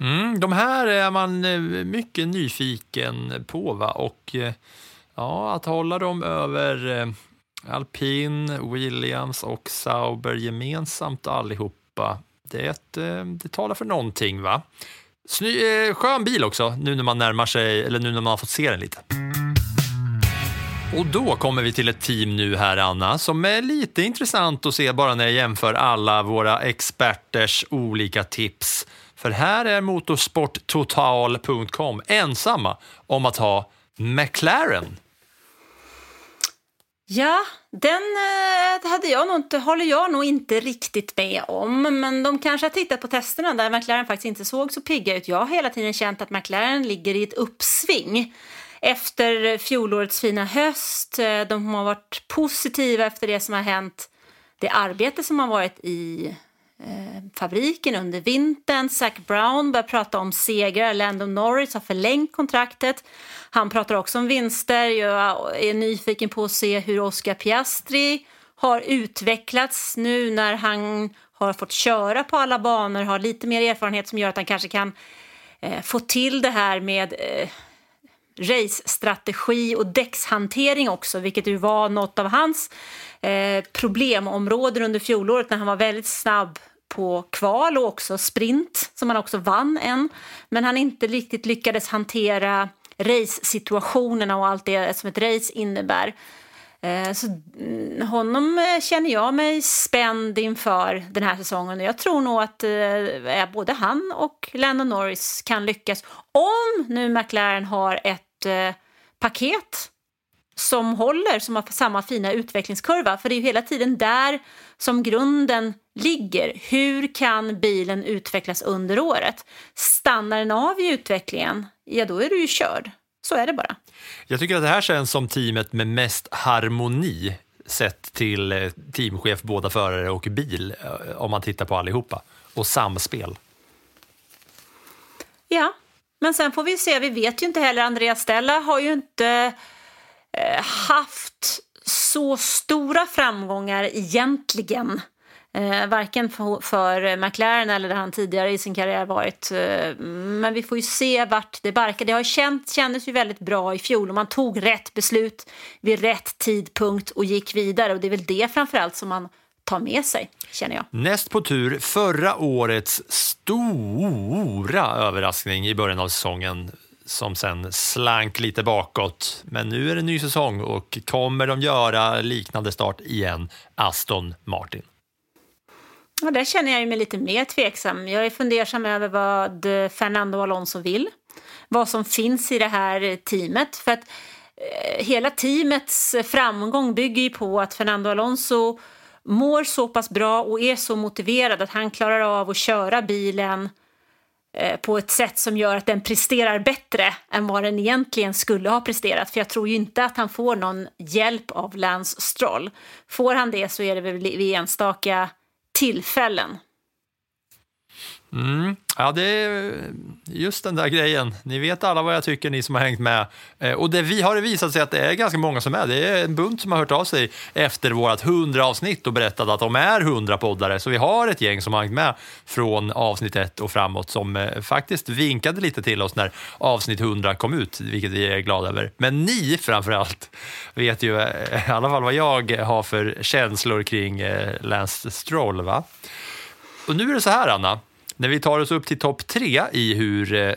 Mm, de här är man eh, mycket nyfiken på. Va? Och eh, ja, att hålla dem över eh, Alpin, Williams och Sauber gemensamt allihopa, det, eh, det talar för någonting. va? Sny, eh, skön bil också, nu när man närmar sig, eller nu när man har fått se den lite. Och då kommer vi till ett team nu här, Anna, som är lite intressant att se bara när jag jämför alla våra experters olika tips. För här är motorsporttotal.com ensamma om att ha McLaren. Ja, den eh, hade jag nog inte, håller jag nog inte riktigt med om. Men de kanske har tittat på testerna där McLaren faktiskt inte såg så pigga ut. Jag har hela tiden känt att McLaren ligger i ett uppsving efter fjolårets fina höst. Eh, de har varit positiva efter det som har hänt. Det arbete som har varit i eh, fabriken under vintern. Zac Brown börjar prata om segrar. Landon Norris har förlängt kontraktet. Han pratar också om vinster. Jag är nyfiken på att se hur Oscar Piastri har utvecklats nu när han har fått köra på alla banor, har lite mer erfarenhet som gör att han kanske kan eh, få till det här med eh, race-strategi och däckshantering också, vilket ju var något av hans eh, problemområden under fjolåret när han var väldigt snabb på kval och också sprint, som han också vann en. Men han inte riktigt lyckades hantera race-situationerna och allt det som ett race innebär. Eh, så mm, honom eh, känner jag mig spänd inför den här säsongen. Jag tror nog att eh, både han och Lennon Norris kan lyckas om nu McLaren har ett paket som håller, som har samma fina utvecklingskurva. För det är ju hela tiden där som grunden ligger. Hur kan bilen utvecklas under året? Stannar den av i utvecklingen, ja då är du ju körd. Så är det bara. Jag tycker att det här känns som teamet med mest harmoni sett till eh, teamchef, båda förare och bil, eh, om man tittar på allihopa. Och samspel. Ja, men sen får vi se. Vi vet ju inte heller. Andreas Stella har ju inte Eh, haft så stora framgångar egentligen. Eh, varken för, för McLaren eller där han tidigare i sin karriär varit. Eh, men vi får ju se vart det barkar. Det har känt, kändes ju väldigt bra i fjol och man tog rätt beslut vid rätt tidpunkt och gick vidare. Och det är väl det framförallt som man tar med sig, känner jag. Näst på tur förra årets stora överraskning i början av säsongen som sen slank lite bakåt. Men nu är det ny säsong och kommer de göra liknande start igen? Aston Martin. Ja, där känner jag mig lite mer tveksam. Jag är fundersam över vad Fernando Alonso vill. Vad som finns i det här teamet. För att eh, hela teamets framgång bygger ju på att Fernando Alonso mår så pass bra och är så motiverad att han klarar av att köra bilen Eh, på ett sätt som gör att den presterar bättre än vad den egentligen skulle ha presterat. För jag tror ju inte att han får någon hjälp av Lance Stroll. Får han det så är det väl vid enstaka tillfällen. Mm. Ja, det är just den där grejen. Ni vet alla vad jag tycker, ni som har hängt med. Eh, och det vi har det visat sig att det är ganska många som är. Det är en bunt som har hört av sig efter vårt 100 avsnitt och berättat att de är 100 poddare. Så vi har ett gäng som har hängt med från avsnitt 1 och framåt som eh, faktiskt vinkade lite till oss när avsnitt 100 kom ut, vilket vi är glada över. Men ni framför allt vet ju eh, i alla fall vad jag har för känslor kring Lance Stroll. Va? Och nu är det så här, Anna. När vi tar oss upp till topp tre i hur eh, eh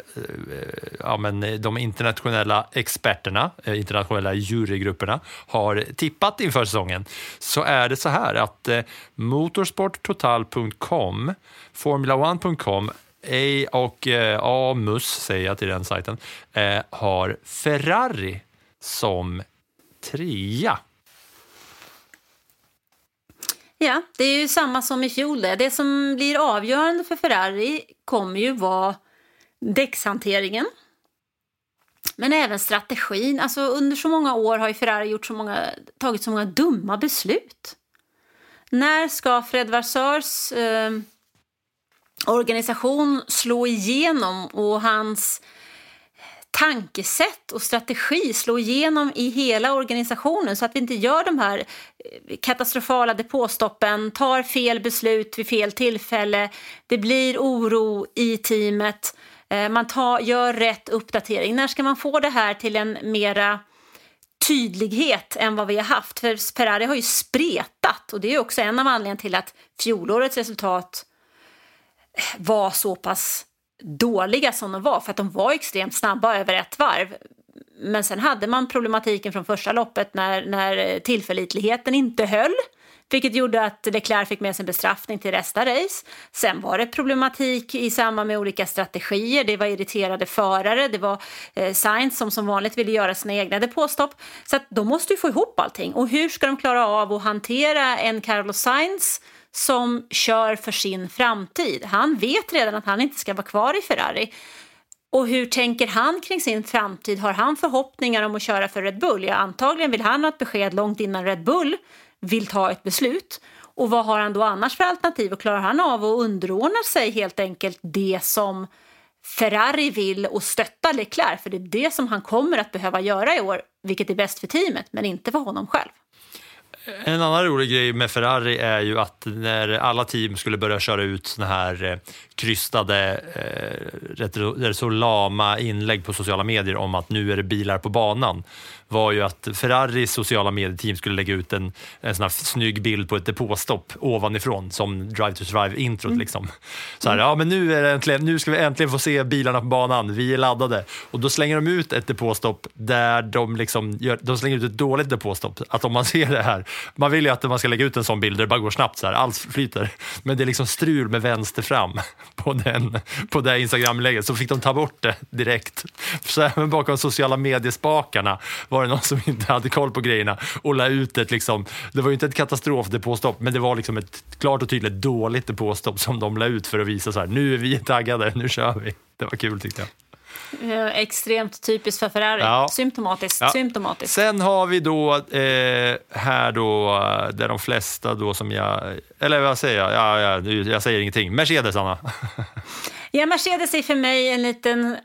ja, men eh, de internationella experterna, eh, internationella jurygrupperna har tippat inför säsongen så är det så här att eh, motorsporttotal.com, formula1.com A och eh, AMUS, säger jag till den sajten, eh, har Ferrari som trea. Ja, det är ju samma som i fjol. Det, det som blir avgörande för Ferrari kommer ju vara däckshanteringen. Men även strategin. Alltså under så många år har ju Ferrari gjort så många, tagit så många dumma beslut. När ska Fred Varseurs eh, organisation slå igenom och hans tankesätt och strategi slå igenom i hela organisationen så att vi inte gör de här eh, katastrofala depåstoppen, tar fel beslut vid fel tillfälle, det blir oro i teamet, eh, man tar, gör rätt uppdatering. När ska man få det här till en mera tydlighet än vad vi har haft? För Ferrari har ju spretat och det är också en av anledningarna till att fjolårets resultat eh, var så pass dåliga som de var, för att de var extremt snabba över ett varv. Men sen hade man problematiken från första loppet när, när tillförlitligheten inte höll. Vilket gjorde att Leclerc fick med sig en bestraffning till nästa race. Sen var det problematik i samband med olika strategier. Det var irriterade förare, det var eh, Sainz som som vanligt ville göra sina egna depåstopp. Så att de måste ju få ihop allting. Och hur ska de klara av att hantera en Carlos Sainz som kör för sin framtid. Han vet redan att han inte ska vara kvar i Ferrari. Och hur tänker han kring sin framtid? Har han förhoppningar om att köra för Red Bull? Ja, antagligen vill han ha ett besked långt innan Red Bull vill ta ett beslut. Och vad har han då annars för alternativ? Och klarar han av att underordna sig helt enkelt det som Ferrari vill och stötta Leclerc? För det är det som han kommer att behöva göra i år, vilket är bäst för teamet, men inte för honom själv. En annan rolig grej med Ferrari är ju att när alla team skulle börja köra ut såna här eh, krystade, eh, rätt så lama inlägg på sociala medier om att nu är det bilar på banan var ju att Ferraris sociala medieteam skulle lägga ut en, en sån här snygg bild på ett depåstopp ovanifrån som Drive to Survive-introt. Mm. Liksom. Så här, ja men nu, är äntligen, nu ska vi äntligen få se bilarna på banan, vi är laddade. Och då slänger de ut ett depåstopp där de, liksom gör, de slänger ut ett dåligt depåstopp. Att om man ser det här, man vill ju att man ska lägga ut en sån bild där det bara går snabbt, så här, allt flyter. Men det är liksom strul med vänster fram på, den, på det Instagram-läget, så fick de ta bort det direkt. Så även bakom sociala mediespakarna var det någon som inte hade koll på grejerna och la ut ett, liksom, det var ju inte ett katastrofdepåstopp, men det var liksom ett klart och tydligt dåligt depåstopp som de la ut för att visa så här, nu är vi taggade, nu kör vi. Det var kul tyckte jag. Extremt typiskt för Ferrari. Ja. Symptomatiskt. Ja. Symptomatiskt. Sen har vi då eh, här då, där de flesta då som jag, eller vad säger jag? Ja, ja, jag säger ingenting. Mercedes, Anna. ja, Mercedes är för mig en liten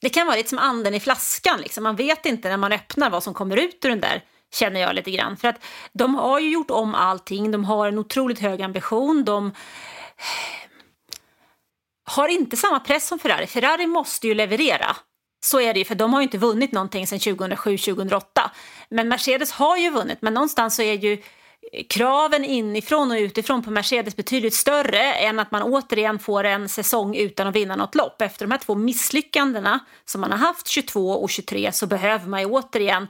det kan vara lite som anden i flaskan. Liksom. Man vet inte när man öppnar vad som kommer ut ur den där, känner jag lite grann. För att de har ju gjort om allting, de har en otroligt hög ambition, de har inte samma press som Ferrari. Ferrari måste ju leverera. Så är det ju, för de har ju inte vunnit någonting sedan 2007-2008. Men Mercedes har ju vunnit, men någonstans så är ju kraven inifrån och utifrån på Mercedes betydligt större än att man återigen får en säsong utan att vinna något lopp. Efter de här två misslyckandena som man har haft 22 och 23 så behöver man ju återigen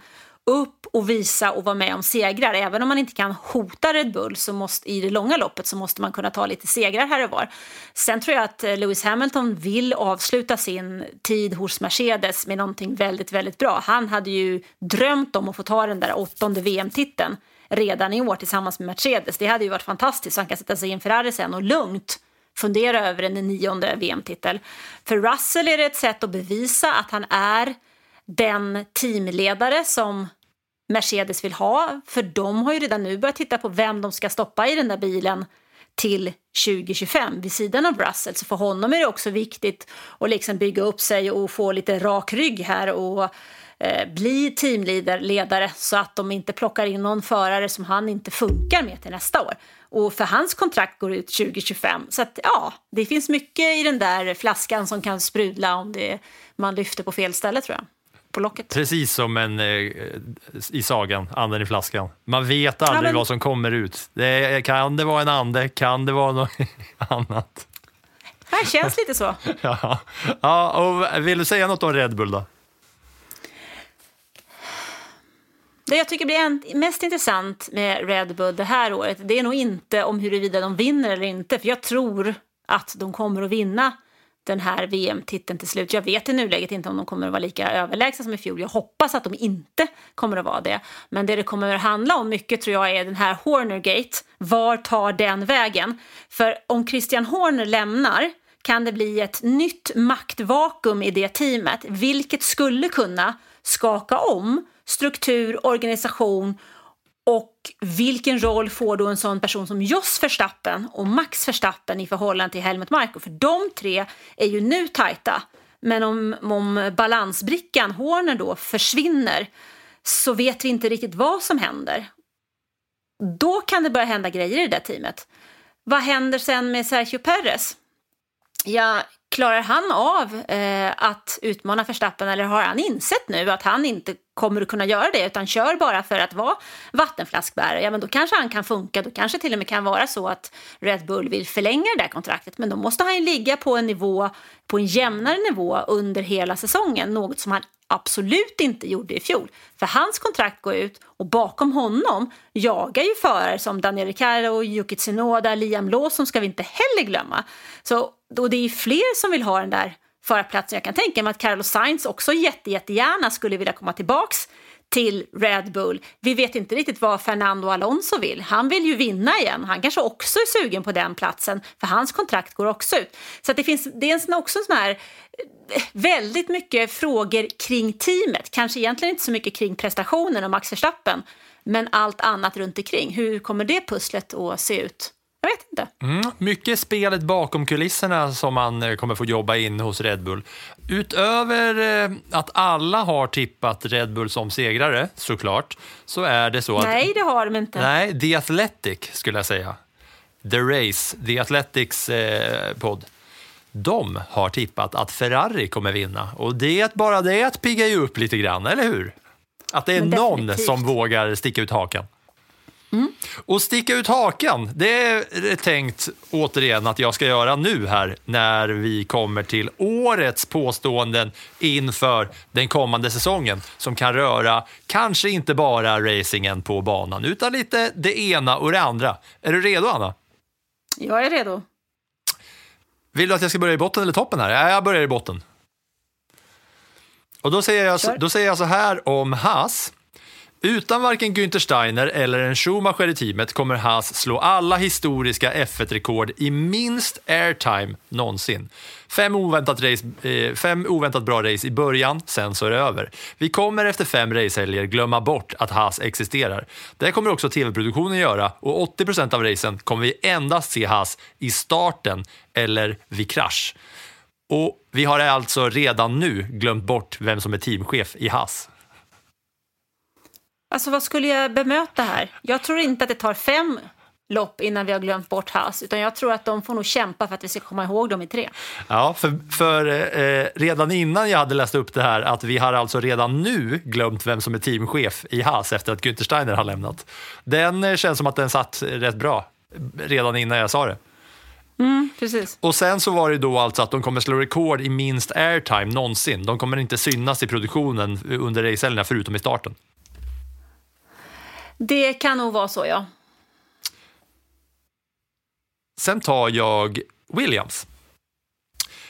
upp och visa och vara med om segrar. Även om man inte kan hota Red Bull så måste, i det långa loppet så måste man kunna ta lite segrar här och var. Sen tror jag att eh, Lewis Hamilton vill avsluta sin tid hos Mercedes med någonting väldigt, väldigt bra. Han hade ju drömt om att få ta den där åttonde VM-titeln redan i år tillsammans med Mercedes. Det hade ju varit fantastiskt så han kan sätta sig i en Ferrari sen och lugnt fundera över en nionde VM-titel. För Russell är det ett sätt att bevisa att han är den teamledare som Mercedes vill ha. För de har ju redan nu börjat titta på vem de ska stoppa i den där bilen till 2025 vid sidan av Russell. Så för honom är det också viktigt att liksom bygga upp sig och få lite rak rygg här och eh, bli teamledare så att de inte plockar in någon förare som han inte funkar med till nästa år. Och för hans kontrakt går ut 2025. Så att ja, det finns mycket i den där flaskan som kan sprudla om det, man lyfter på fel ställe tror jag. Precis som en, eh, i sagan, anden i flaskan. Man vet aldrig Ja, men- vad som kommer ut. Det kan det vara en ande? Kan det vara något annat? Det här känns lite så. Ja. ja, och vill du säga något om Red Bull då? Det jag tycker blir mest intressant med Red Bull det här året, det är nog inte om huruvida de vinner eller inte, för jag tror att de kommer att vinna den här VM-titeln till slut. Jag vet i nuläget inte om de kommer att vara lika överlägsna som i fjol. Jag hoppas att de inte kommer att vara det. Men det det kommer att handla om mycket tror jag är den här Hornergate. Var tar den vägen? För om Christian Horner lämnar kan det bli ett nytt maktvakuum i det teamet, vilket skulle kunna skaka om struktur, organisation och vilken roll får då en sån person som Jos Verstappen och Max Verstappen i förhållande till Helmut Marko? För de tre är ju nu tajta. Men om, om balansbrickan Horner då försvinner så vet vi inte riktigt vad som händer. Då kan det börja hända grejer i det där teamet. Vad händer sen med Sergio Perez? Ja, klarar han av eh, att utmana Verstappen eller har han insett nu att han inte kommer att kunna göra det utan kör bara för att vara vattenflaskbärare? Ja, men då kanske han kan funka. Då kanske till och med kan vara så att Red Bull vill förlänga det där kontraktet. Men då måste han ju ligga på en nivå, på en jämnare nivå under hela säsongen. Något som han absolut inte gjorde i fjol. För hans kontrakt går ut och bakom honom jagar ju förare som Daniel Ricciardo, Yuki Tsunoda, Liam Lawson ska vi inte heller glömma. Så och det är fler som som vill ha den där förarplatsen. Jag kan tänka mig att Carlos Sainz också jätte, jättegärna skulle vilja komma tillbaks till Red Bull. Vi vet inte riktigt vad Fernando Alonso vill. Han vill ju vinna igen. Han kanske också är sugen på den platsen, för hans kontrakt går också ut. Så att det, finns, det är en sån- också sån här eh, väldigt mycket frågor kring teamet. Kanske egentligen inte så mycket kring prestationen och Max Verstappen, men allt annat runt omkring. Hur kommer det pusslet att se ut? Jag vet inte. Mm, mycket spelet bakom kulisserna som man eh, kommer få jobba in hos Red Bull. Utöver eh, att alla har tippat Red Bull som segrare, såklart, så är det så att... Nej, det har de inte. Nej, The Athletic skulle jag säga. The Race, The Athletics eh, podd. De har tippat att Ferrari kommer vinna och det bara det piggar ju upp lite grann, eller hur? Att det är någon som vågar sticka ut hakan. Och sticka ut hakan, det är tänkt återigen att jag ska göra nu här när vi kommer till årets påståenden inför den kommande säsongen som kan röra kanske inte bara racingen på banan utan lite det ena och det andra. Är du redo Anna? Jag är redo. Vill du att jag ska börja i botten eller toppen här? Ja, jag börjar i botten. Och då säger jag, Kör. då säger jag så här om Haas. Utan varken Günther Steiner eller en Schumacher i teamet kommer Haas slå alla historiska F1-rekord i minst airtime någonsin. Fem oväntat, race, eh, fem oväntat bra race i början, sen så är det över. Vi kommer efter fem racehelger glömma bort att Haas existerar. Det kommer också tv-produktionen göra och 80 procent av racen kommer vi endast se Haas i starten eller vid krasch. Och vi har alltså redan nu glömt bort vem som är teamchef i Haas. Alltså vad skulle jag bemöta här? Jag tror inte att det tar fem lopp innan vi har glömt bort Haas, utan jag tror att de får nog kämpa för att vi ska komma ihåg dem i tre. Ja, för, för eh, redan innan jag hade läst upp det här att vi har alltså redan nu glömt vem som är teamchef i Haas efter att Günther Steiner har lämnat. Den eh, känns som att den satt rätt bra redan innan jag sa det. Precis. Och sen så var det då alltså att de kommer slå rekord i minst airtime någonsin. De kommer inte synas i produktionen under racehelgerna förutom i starten. Det kan nog vara så, ja. Sen tar jag Williams.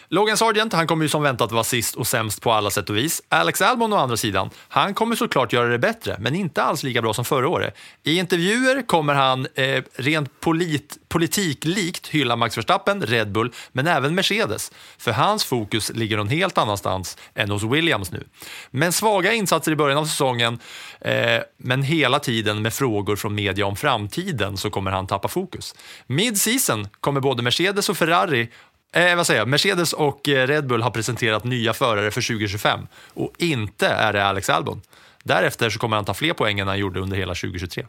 Logan Sargent, han kommer ju som väntat vara sist och sämst på alla sätt och vis. Alex Albon å andra sidan, han kommer såklart göra det bättre, men inte alls lika bra som förra året. I intervjuer kommer han eh, rent polit, politiklikt hylla Max Verstappen, Red Bull, men även Mercedes. För hans fokus ligger någon helt annanstans än hos Williams nu. Men svaga insatser i början av säsongen, eh, men hela tiden med frågor från media om framtiden så kommer han tappa fokus. Mid-season kommer både Mercedes och Ferrari Eh, vad säger jag? Mercedes och eh, Red Bull har presenterat nya förare för 2025 och inte är det Alex Albon. Därefter så kommer han ta fler poäng än han gjorde under hela 2023.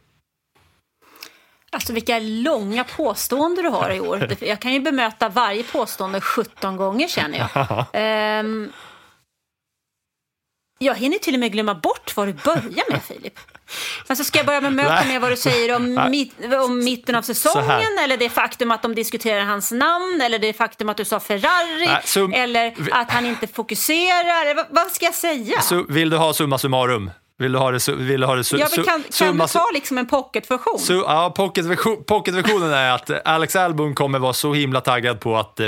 Alltså vilka långa påståenden du har i år. Jag kan ju bemöta varje påstående 17 gånger känner jag. Ehm, jag hinner till och med glömma bort vad du börjar med Filip. Alltså ska jag börja bemöta Nej. med vad du säger om, mitt, om mitten av säsongen eller det faktum att de diskuterar hans namn eller det faktum att du sa Ferrari Nej, sum- eller att han inte fokuserar. Eller vad, ska jag säga? Så vill du ha summa summarum? Vill du ha det, vill du ha det su- ja, kan, kan summa du ta liksom en pocketversion? Su- ja, pocketversion- pocketversionen är att Alex Albon kommer vara så himla taggad på att eh,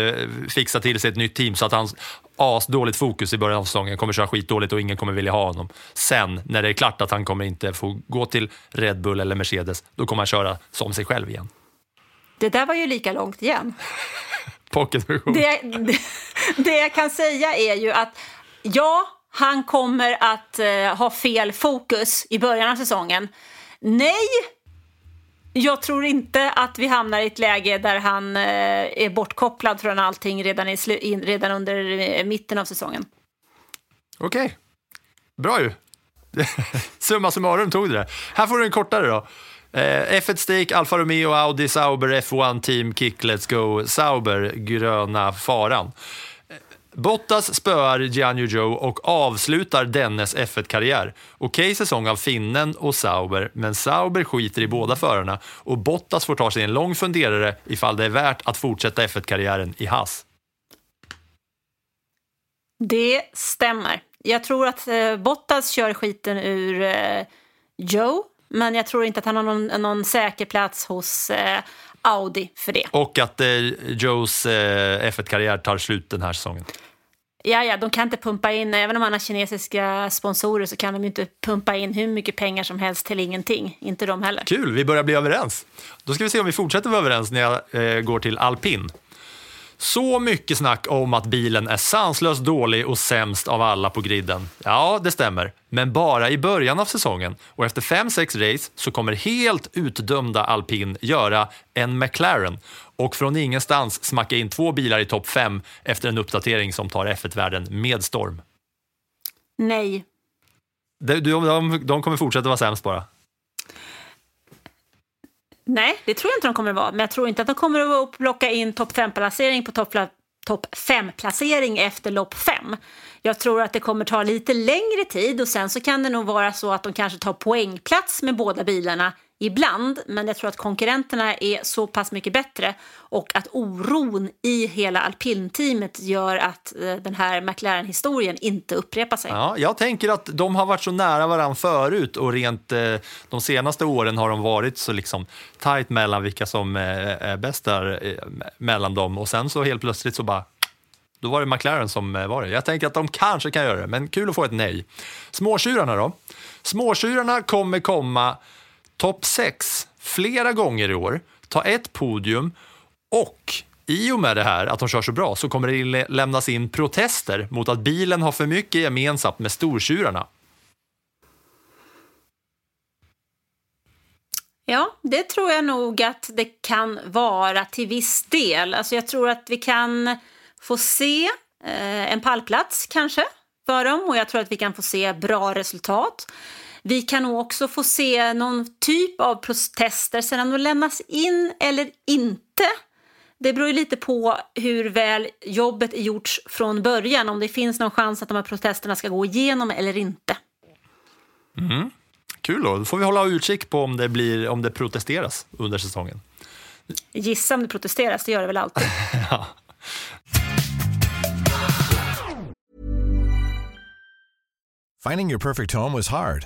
fixa till sig ett nytt team så att hans as dåligt fokus i början av säsongen kommer köra skitdåligt och ingen kommer vilja ha honom. Sen, när det är klart att han kommer inte få gå till Red Bull eller Mercedes, då kommer han köra som sig själv igen. Det där var ju lika långt igen. Pocketversion. Det, det, det jag kan säga är ju att ja, han kommer att eh, ha fel fokus i början av säsongen. Nej, jag tror inte att vi hamnar i ett läge där han eh, är bortkopplad från allting redan, i slu, in, redan under eh, mitten av säsongen. Okej, bra ju. Summa summarum tog du det. Här får du en kortare då. Eh, F1 Stake, Alfa Romeo, Audi, Sauber, F1 Team, Kick, Let's Go, Sauber, gröna faran. Bottas spöar Gianni Joe och avslutar dennes F1-karriär. Okej säsong av finnen och Sauber, men Sauber skiter i båda förarna och Bottas får ta sig en lång funderare ifall det är värt att fortsätta F1-karriären i Haas. Det stämmer. Jag tror att eh, Bottas kör skiten ur eh, Joe, men jag tror inte att han har någon, någon säker plats hos eh, Audi för det. Och att eh, Joes eh, F1-karriär tar slut den här säsongen. Ja, ja, de kan inte pumpa in, även om man har kinesiska sponsorer så kan de inte pumpa in hur mycket pengar som helst till ingenting. Inte de heller. Kul, vi börjar bli överens. Då ska vi se om vi fortsätter vara överens när jag eh, går till alpin. Så mycket snack om att bilen är sanslöst dålig och sämst av alla på griden. Ja, det stämmer. Men bara i början av säsongen. Och efter 5-6 race så kommer helt utdömda alpin göra en McLaren och från ingenstans smacka in två bilar i topp 5 efter en uppdatering som tar F1-världen med storm. Nej. De, de, de kommer fortsätta vara sämst bara. Nej, det tror jag inte de kommer vara. Men jag tror inte att de kommer att plocka in topp 5-placering på topp topp 5-placering efter lopp 5. Jag tror att det kommer ta lite längre tid och sen så kan det nog vara så att de kanske tar poängplats med båda bilarna ibland. Men jag tror att konkurrenterna är så pass mycket bättre och att oron i hela alpinteamet gör att eh, den här McLaren-historien inte upprepar sig. Ja, jag tänker att de har varit så nära varandra förut och rent eh, de senaste åren har de varit så liksom tajt mellan vilka som eh, är bäst där mellan dem och sen så helt plötsligt så bara då var det McLaren som var det. Jag tänker att de kanske kan göra det, men kul att få ett nej. Småtjurarna då? Småtjurarna kommer komma topp 6 flera gånger i år, ta ett podium och i och med det här, att de kör så bra, så kommer det lämnas in protester mot att bilen har för mycket gemensamt med stortjurarna. Ja, det tror jag nog att det kan vara till viss del. Alltså jag tror att vi kan få se eh, en pallplats kanske för dem och jag tror att vi kan få se bra resultat. Vi kan nog också få se någon typ av protester, om de lämnas in eller inte. Det beror ju lite på hur väl jobbet är gjorts från början, om det finns någon chans att de här protesterna ska gå igenom eller inte. Kul då, då får vi hålla utkik på om det, blir, om det protesteras under säsongen. Gissa om det protesteras, det gör det väl alltid. Finding your perfect home was hard,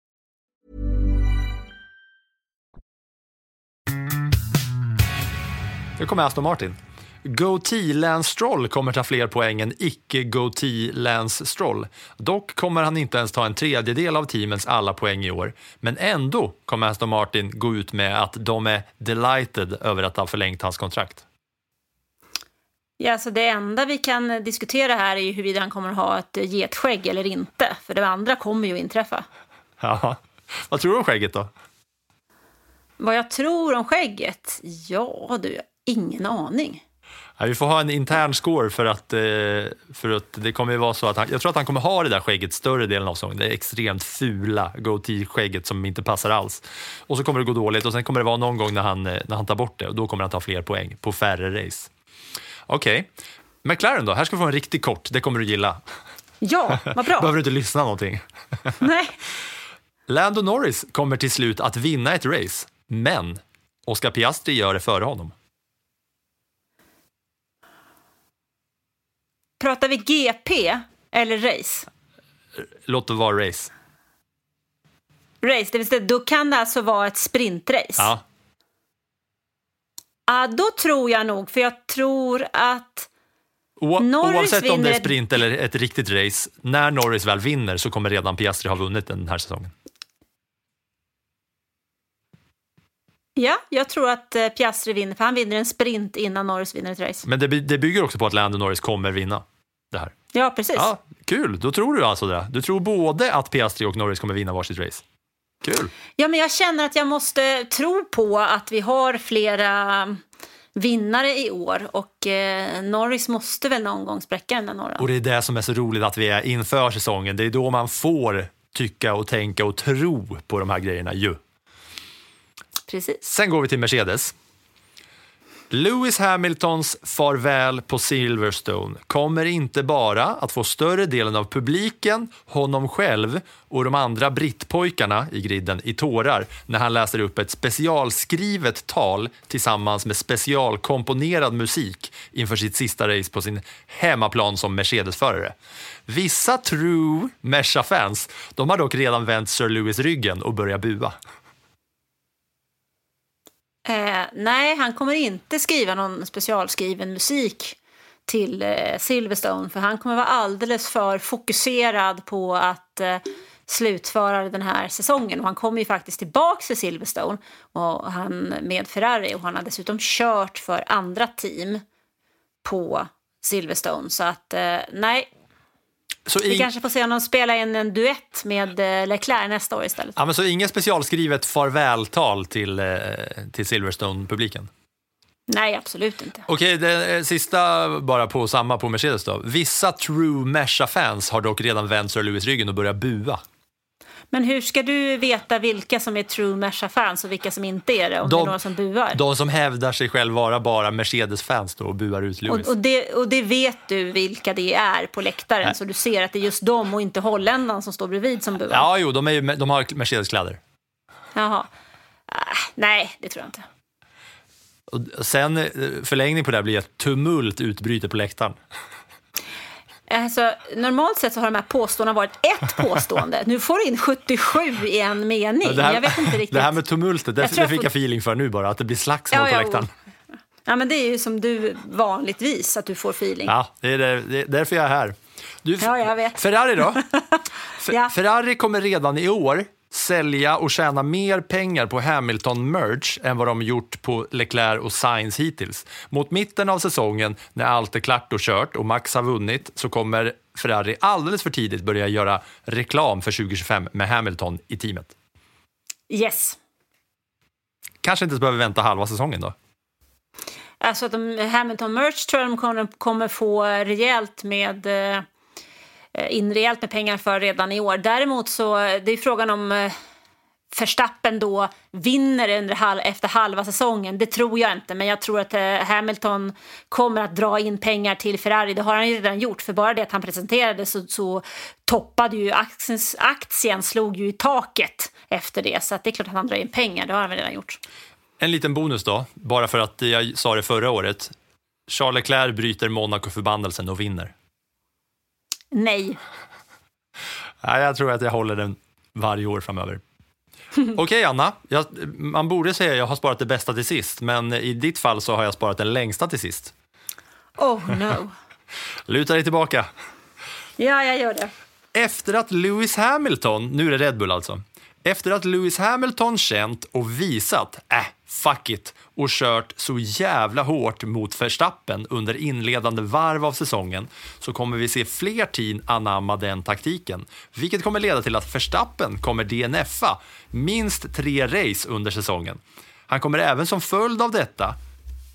Nu kommer Aston Martin. Goatee Lance Stroll kommer ta fler poäng än icke-Goatee Lance Stroll. Dock kommer han inte ens ta en tredjedel av teamens alla poäng i år. Men ändå kommer Aston Martin gå ut med att de är delighted över att ha förlängt hans kontrakt. Ja, så det enda vi kan diskutera här är ju huruvida han kommer att ha ett getskägg eller inte. För det andra kommer ju att inträffa. Ja. Vad tror du om skägget då? Vad jag tror om skägget? Ja, du, ingen aning. Ja, vi får ha en intern score för att, eh, för att det kommer ju vara så att han, jag tror att han kommer ha det där skägget större delen av säsongen. Det är extremt fula goatee-skägget som inte passar alls. Och så kommer det gå dåligt och sen kommer det vara någon gång när han, eh, när han tar bort det och då kommer han ta fler poäng på färre race. Okej, okay. McLaren då? Här ska vi få en riktigt kort, det kommer du gilla. Ja, vad bra. Behöver du inte lyssna någonting. Nej. Lando Norris kommer till slut att vinna ett race, men Oscar Piastri gör det före honom. Pratar vi GP eller race? Låt det vara race. Race, det vill säga då kan det alltså vara ett sprintrace? Ja. Ja, då tror jag nog, för jag tror att O Norris oavsett om det är vinner- sprint eller ett riktigt race, när Norris väl vinner så kommer redan Piastri ha vunnit den här säsongen. Ja, jag tror att eh, Piastri vinner, för han vinner en sprint innan Norris vinner ett race. Men det, det bygger också på att Lando Norris kommer vinna det här. Ja, precis. Ja, kul, då tror du alltså det. Du tror både att Piastri och Norris kommer vinna varsitt race. Kul. Ja, men jag känner att jag måste tro på att vi har flera vinnare i år och eh, Norris måste väl någon gång spräcka den där några. Och det är det som är så roligt att vi är inför säsongen. Det är då man får tycka och tänka och tro på de här grejerna ju. Precis. Sen går vi till Mercedes. Lewis Hamiltons farväl på Silverstone kommer inte bara att få större delen av publiken, honom själv och de andra brittpojkarna i griden i tårar när han läser upp ett specialskrivet tal tillsammans med specialkomponerad musik inför sitt sista race på sin hemmaplan som Mercedes-förare. Vissa true Merca-fans de har dock redan vänt Sir Lewis ryggen och börjat bua. Eh, nej, han kommer inte skriva någon specialskriven musik till eh, Silverstone för han kommer vara alldeles för fokuserad på att eh, slutföra den här säsongen. Och han kommer ju faktiskt tillbaka till Silverstone och han, med Ferrari och han har dessutom kört för andra team på Silverstone. Så att eh, nej, så vi kanske får se honom spela in en duett med eh, Leclerc nästa år istället. Ja, men så inget specialskrivet farvältal till, eh, till Silverstone-publiken? Nej, absolut inte. Okej, det eh, sista bara på samma på Mercedes då. Vissa true Merca-fans har dock redan vänt Sir Lewis ryggen och börjat bua. Men hur ska du veta vilka som är true Merca-fans och vilka som inte är det? Om det är några som buar? de som hävdar sig själv vara bara Mercedes-fans då och buar ut Lewis. Och, och, det, och det vet du vilka det är på läktaren, Nej. så du ser att det är just dem och inte holländan som står bredvid som buar. Ja, jo, de, är, de har Mercedes-kläder. Jaha. Ah, nej, det tror jag inte. Och sen eh, förlängning på det här blir ett tumult utbryter på läktaren. Alltså, normalt sett så har de här påståendena varit ett påstående. Nu får du in 77 i en mening. Det här, jag vet inte riktigt. det här med tumultet, det, Jag det jag fick jag feeling för nu bara, att det blir slagsmål Ja, på ja, läktaren. Ja, men det är ju som du vanligtvis, att du får feeling. Ja, det är, där, det är därför jag är här. Du, Ja, jag vet. Ferrari då? F- Ja. Ferrari kommer redan i år sälja och tjäna mer pengar på Hamilton-merch än vad de gjort på Leclerc och Sainz hittills. Mot mitten av säsongen, när allt är klart och kört och Max har vunnit, så kommer Ferrari alldeles för tidigt börja göra reklam för 2025 med Hamilton i teamet. Yes. Kanske inte behöver vänta halva säsongen då. Alltså att de, Hamilton Merch tror jag de kommer, kommer få rejält med eh, Eh, in rejält med pengar för redan i år. Däremot så det är frågan om eh, Verstappen då vinner under halv, efter halva säsongen, det tror jag inte. Men jag tror att eh, Hamilton kommer att dra in pengar till Ferrari. Det har han ju redan gjort. För bara det att han presenterade så, så toppade ju aktien, aktien slog ju i taket efter det. Så att det är klart att han drar in pengar, det har han väl redan gjort. En liten bonus då, bara för att jag sa det förra året. Charles Leclerc bryter Monaco-förbannelsen och vinner. Nej. Nej, jag tror att jag håller den varje år framöver. Okej, Anna. Jag, man borde säga att jag har sparat det bästa till sist, men i ditt fall så har jag sparat den längsta till sist. Oh no. Luta dig tillbaka. Ja, jag gör det. Efter att Lewis Hamilton, nu är det Red Bull alltså, efter att Lewis Hamilton känt och visat, äh, fuck it, och kört så jävla hårt mot Verstappen under inledande varv av säsongen så kommer vi se fler team anamma den taktiken, vilket kommer leda till att Verstappen kommer DNFa minst tre race under säsongen. Han kommer även som följd av detta,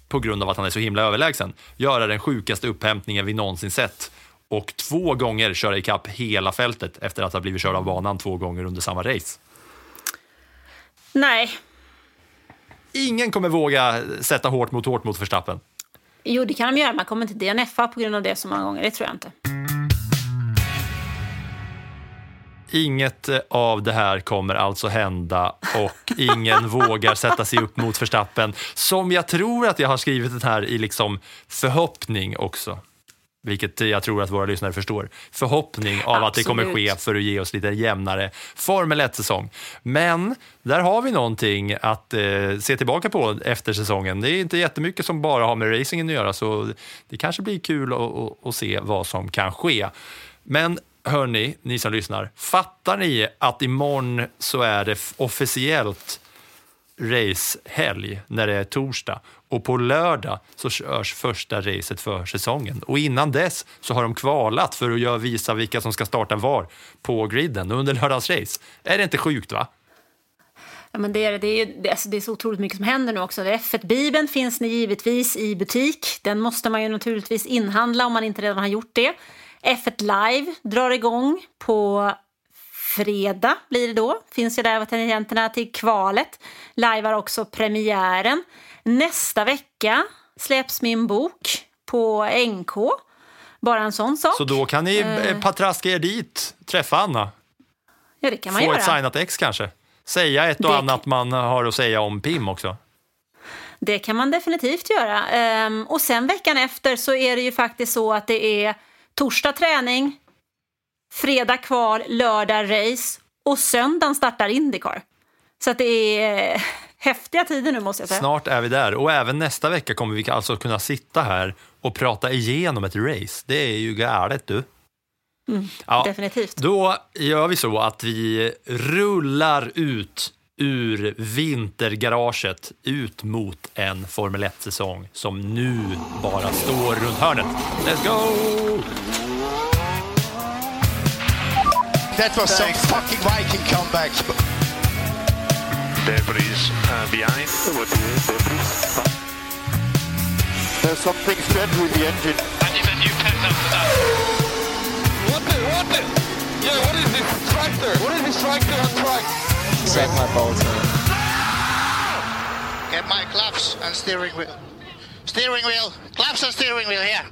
på grund av att han är så himla överlägsen, göra den sjukaste upphämtningen vi någonsin sett och två gånger köra ikapp hela fältet efter att ha blivit körd av banan två gånger under samma race. Nej. Ingen kommer våga sätta hårt mot hårt mot Verstappen. Jo, det kan de göra. Man kommer inte DNFa på grund av det så många gånger. Det tror jag inte. Inget av det här kommer alltså hända och ingen vågar sätta sig upp mot Verstappen som jag tror att jag har skrivit den här i liksom förhoppning också. Vilket jag tror att våra lyssnare förstår. Förhoppning av att det kommer ske för att ge oss lite jämnare Formel 1-säsong. Men där har vi någonting att eh, se tillbaka på efter säsongen. Det är inte jättemycket som bara har med racingen att göra så det kanske blir kul att se vad som kan ske. Men hörni, ni som lyssnar, fattar ni att imorgon så är det officiellt racehelg när det är torsdag och på lördag så körs första racet för säsongen. Och innan dess så har de kvalat för att göra, visa vilka som ska starta var på griden under lördagens race. Är det inte sjukt va? Ja, men det, är, det, är, det, alltså, det är så otroligt mycket som händer nu också. F1-bibeln finns ni givetvis i butik. Den måste man ju naturligtvis inhandla om man inte redan har gjort det. F1 Live drar igång på fredag blir det då. Finns ju där tangenterna till kvalet. Har också premiären. Nästa vecka släpps min bok på NK. Bara en sån sak. Så då kan ni eh. patraska er dit, träffa Anna. Ja, det kan man Få göra. ett signat ex kanske. Säga ett och Det- annat man har att säga om Pim också. Det kan man definitivt göra. Ehm, och sen veckan efter så är det ju faktiskt så att det är torsdag träning, fredag kval, lördag race och söndagen startar Indycar. Så att det är eh, häftiga tider nu måste jag säga. Snart är vi där och även nästa vecka kommer vi alltså kunna sitta här och prata igenom ett race. Det är ju galet du. Ja, Definitivt. Då gör vi så att vi rullar ut ur vintergaraget ut mot en Formel 1-säsong som nu bara står runt hörnet. Let's go! That was some fucking Viking comeback. Debris uh, behind. There's something strange with the engine. And you've a new pet after that. What the, what the? Yeah, what is this tractor? What is this tractor on track? Suck my balls, man. Get my claps and steering wheel. Steering wheel. Claps and steering wheel here.